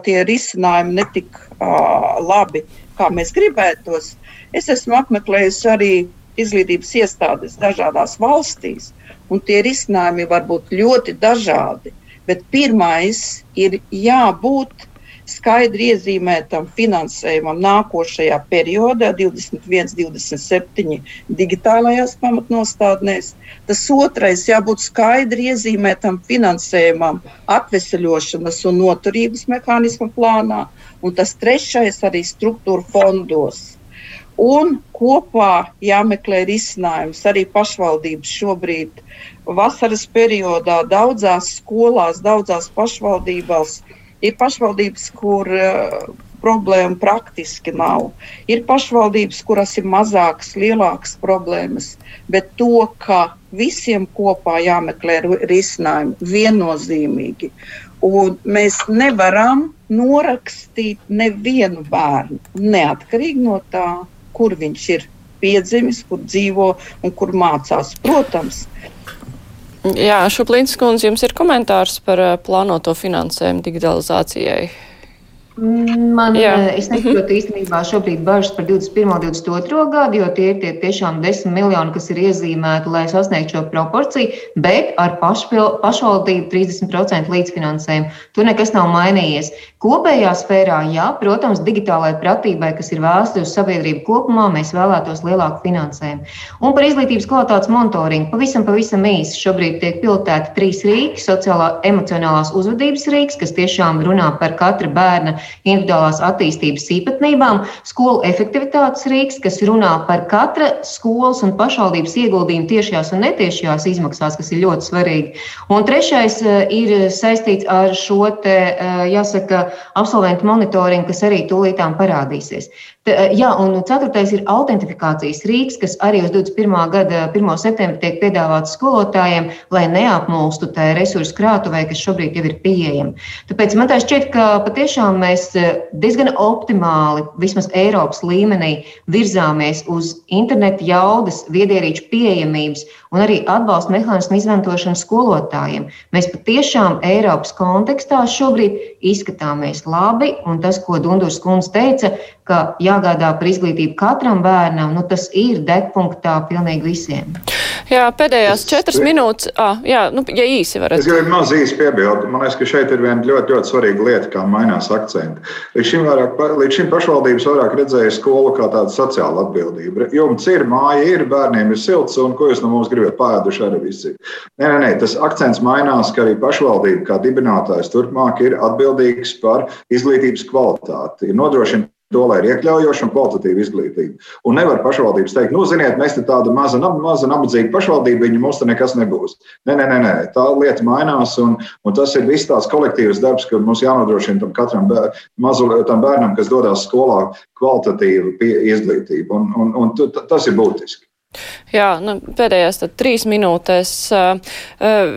tie risinājumi netik uh, labi, kā mēs gribētos. Es esmu apmeklējusi arī izglītības iestādes dažādās valstīs, un tie risinājumi var būt ļoti dažādi. Bet pirmais ir jābūt skaidri iezīmētam finansējumam nākošajā periodā, 21, 27 digitālajās pamatnostādnēs. Tas otrais jābūt skaidri iezīmētam finansējumam atveseļošanas un noturības mehānismu plānā, un tas trešais arī struktūra fondos. Un kopā jāmeklē risinājums. Arī pašvaldības šobrīd, vasaras periodā, daudzās skolās, daudzās pašvaldībās Ir pašvaldības, kur uh, problēma praktiski nav. Ir pašvaldības, kuras ir mazākas, lielākas problēmas, bet to, ka visiem kopā jāmeklē risinājumi viennozīmīgi. Un mēs nevaram norakstīt nevienu bērnu, neatkarīgi no tā, kur viņš ir piedzimis, kur dzīvo un kur mācās. Protams, Jā, Šuplīns kundze, jums ir komentārs par uh, plānoto finansējumu digitalizācijai? Man, Jā. Eh, es nesaprotu mhm. īstenībā šobrīd bažas par 21. un 22. gadu, jo tie ir tie tiešām 10 miljoni, kas ir iezīmēti, lai sasniegtu šo proporciju, bet ar pašpil, pašvaldību 30% līdzfinansējumu. Tur nekas nav mainījies. Kopējā sfērā, jā, protams, digitālajai pratībai, kas ir vēsta uz sabiedrību kopumā, mēs vēlētos lielāku finansējumu. Un par izglītības kvalitātes monitoringu pavisam, pavisam īsi. Šobrīd tiek pilotēti trīs rīki - sociālā, emocionālās uzvedības rīks, kas tiešām runā par katra bērna individuālās attīstības īpatnībām, skolu efektivitātes rīks, kas runā par katra skolas un pašvaldības ieguldījumu tiešajās un netiešajās izmaksās, kas ir ļoti svarīgi. Un trešais eh, ir saistīts ar šo te, eh, jāsaka, absolventu monitoringu, kas arī tūlītām parādīsies. Eh, jā, un ceturtais ir autentifikācijas rīks, kas arī uz 21. gada 1. septembrī tiek piedāvāts skolotājiem, lai neapmulstu tajā resursu krātuvē, kas šobrīd jau ir pieejama. Tāpēc man tā šķiet, ka patiešām mēs eh, diezgan optimāli, vismaz Eiropas līmenī, virzāmies uz interneta jaudas, viedierīču pieejamības un arī atbalsta mehānismu izmantošanu skolotājiem. Mēs patiešām Eiropas kontekstā šobrīd izskatāmies labi, un tas, ko Dundurs kundze teica, ka jāgādā par izglītību katram bērnam, nu, tas ir degpunktā pilnīgi visiem. Jā, pēdējās četras es, minūtes, ah, jā, nu, ja īsi varat. Es gribu maz īsi piebildu. Man liekas, ka šeit ir viena ļoti, ļoti svarīga lieta, kā mainās akcenti. Līdz šim, vairāk, līdz šim pašvaldības vairāk redzēja skolu kā tādu sociālu atbildību. Jums ir māja, ir bērniem, ir silts, un ko jūs no mums gribat pāēduši arī visi. Nē, nē, nē, tas akcents mainās, ka arī pašvaldība kā dibinātājs turpmāk ir atbildīgs par izglītības kvalitāti. Ir nodrošina to, lai ir iekļaujoša un kvalitatīva izglītība. Un nevar pašvaldības teikt, nu, ziniet, mēs te tāda maza, maza nabadzīga pašvaldība, viņa mums te nekas nebūs. Nē, nē, nē, nē. tā lieta mainās, un, un tas ir viss tāds kolektīvs darbs, ka mums jānodrošina tam katram bēr, mazu, tam bērnam, kas dodas skolā, kvalitatīva izglītība. Un, un, un tas ir būtiski. Jā, nu, pēdējās tad trīs minūtēs. Uh,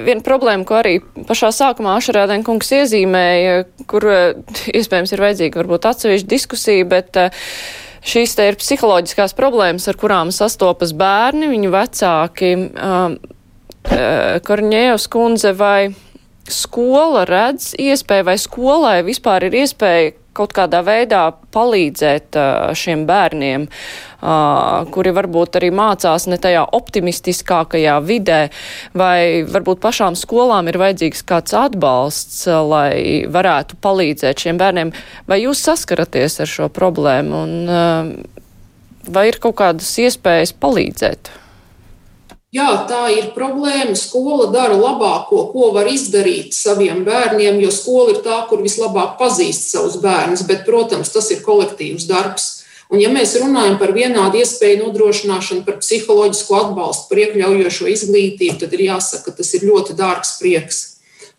viena problēma, ko arī pašā sākumā Ašarādēn kungs iezīmēja, kur uh, iespējams ir vajadzīga varbūt atsevišķa diskusija, bet uh, šīs te ir psiholoģiskās problēmas, ar kurām sastopas bērni, viņu vecāki. Korņējos kundze, vai skola redz iespēju vai skolai vispār ir iespēja kaut kādā veidā palīdzēt šiem bērniem, kuri varbūt arī mācās ne tajā optimistiskākajā vidē, vai varbūt pašām skolām ir vajadzīgs kāds atbalsts, lai varētu palīdzēt šiem bērniem. Vai jūs saskaraties ar šo problēmu un vai ir kaut kādas iespējas palīdzēt? Jā, tā ir problēma. Skola dara labāko, ko var izdarīt saviem bērniem, jo skola ir tā, kur vislabāk pazīst savus bērnus. Bet, protams, tas ir kolektīvs darbs. Un, ja mēs runājam par vienādu iespēju nodrošināšanu, par psiholoģisko atbalstu, par iekļaujošo izglītību, tad ir jāsaka, ka tas ir ļoti dārgs prieks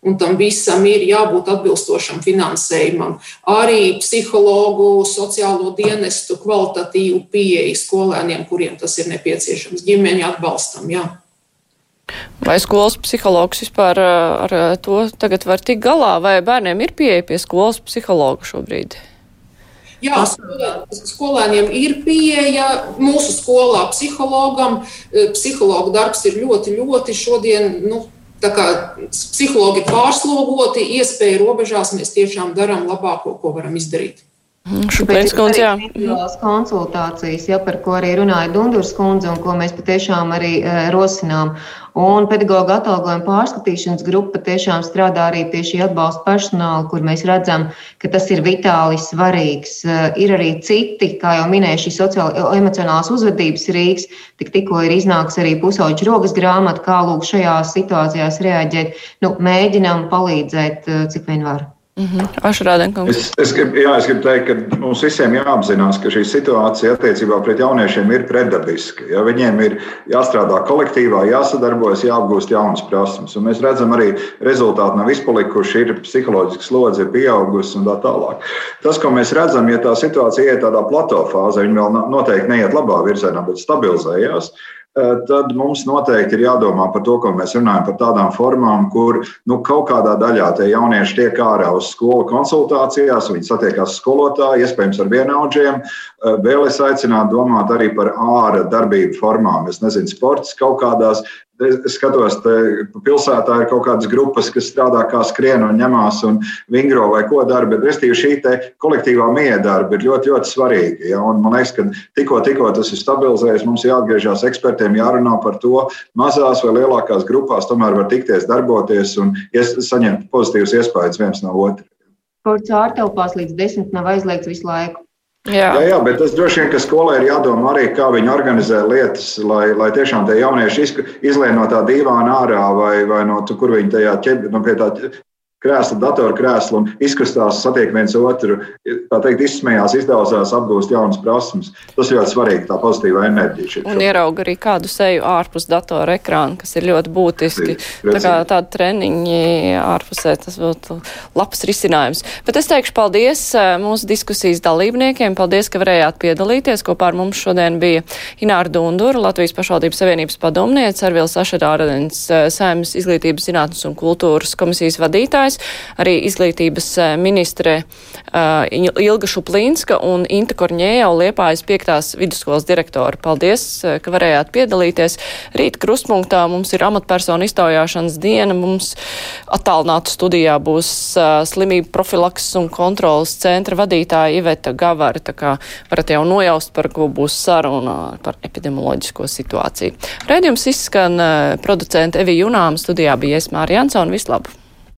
un tam visam ir jābūt atbilstošam finansējumam. Arī psihologu, sociālo dienestu kvalitatīvu pieeju skolēniem, kuriem tas ir nepieciešams, ģimeņa atbalstam. Jā. Vai skolas psihologs vispār ar to tagad var tikt galā, vai bērniem ir pieeja pie skolas psihologa šobrīd? Jā, skolēniem ir pieeja mūsu skolā psihologam. Psihologa darbs ir ļoti, ļoti šodien nu, Tā kā psihologi pārslogoti, iespēju robežās mēs tiešām darām labāko, ko varam izdarīt. Mhm, Šāpēc kundze, jā. konsultācijas, ja, par ko arī runāja Dundurs kundze un ko mēs patiešām arī e, rosinām. Un pedagoģa atalgojuma pārskatīšanas grupa tiešām strādā arī pie šī atbalsta personāla, kur mēs redzam, ka tas ir vitāli svarīgs. Eh, ir arī citi, kā jau minēju, šī sociāla emocionālās uzvedības rīks, tik tikko ir iznāks arī pusauģa rokas grāmata, kā lūk šajās situācijās reaģēt. Nu, mēģinām palīdzēt, eh, cik vien var. -hmm. es, es, grib, jā, es gribu teikt, ka mums visiem jāapzinās, ka šī situācija attiecībā pret jauniešiem ir pretdabiska. Ja? Viņiem ir jāstrādā kolektīvā, jāsadarbojas, jāapgūst jaunas prasmes. Un mēs redzam, arī rezultāti nav izpalikuši, ir psiholoģiski slodze, ir pieaugusi un tā tālāk. Tas, ko mēs redzam, ja tā situācija iet tādā plato fāzē, viņa vēl noteikti neiet labā virzienā, bet stabilizējās. Eh, tad mums noteikti ir jādomā par to, ko mēs runājam par tādām formām, kur nu, kaut kādā daļā tie jaunieši tiek ārā uz skolu konsultācijās, viņi satiekās skolotāji, iespējams, ar vienaudžiem. Eh, vēl es aicinātu domāt arī par ārā darbību formām. Es nezinu, sports kaut kādās Es skatos, ka pilsētā ir kaut kādas grupas, kas strādā kā skrien un ņemās un vingro vai ko dara. Bet, restīvi, šī kolektīvā miedarba ir ļoti, ļoti svarīga. Ja? Un man liekas, ka tikko, tikko tas ir stabilizējies, mums jāatgriežas ekspertiem, jārunā par to. Mazās vai lielākās grupās tomēr var tikties, darboties un saņemt pozitīvus iespējas viens no otra. Sports ārtelpās līdz desmit nav aizliegts visu laiku. Jā. jā, jā, bet tas droši vien, ka skolai ir jādomā arī, kā viņi organizē lietas, lai, lai tiešām tie jaunieši izlien no tā divāna ārā vai, vai no tur, kur viņi tajā no pie tā krēsla, datora krēsla un izkustās, satiek viens otru, tā teikt, izsmējās, izdevās, apgūst jaunas prasmes. Tas ir ļoti svarīgi, tā pozitīva enerģija. Šeit. Un ierauga arī kādu seju ārpus datora ekrāna, kas ir ļoti būtiski. Tā kā tāda treniņi ārpusē, tas būtu labs risinājums. Bet es teikšu paldies eh, mūsu diskusijas dalībniekiem. Paldies, ka varējāt piedalīties. Kopā ar mums šodien bija Ināra Dundura, Latvijas pašvaldības savienības padomniece, Arvils Ašadāradens, eh, Sēmas izglītības zinātnes un kultūras komisijas vadītājs runājis. Arī izglītības eh, ministre uh, Ilga Šuplīnska un Inta Korņēja Liepājas piektās vidusskolas direktora. Paldies, eh, ka varējāt piedalīties. Rīt krustpunktā mums ir amatpersonu iztaujāšanas diena. Mums attālinātu studijā būs slimību profilakses un kontrolas centra vadītāja Iveta Gavara. Tā kā varat jau nojaust, par ko būs saruna par epidemioloģisko situāciju. Rēdījums izskan producenta Evi Junām, studijā bija Esmāra Jansona. Vislabāk!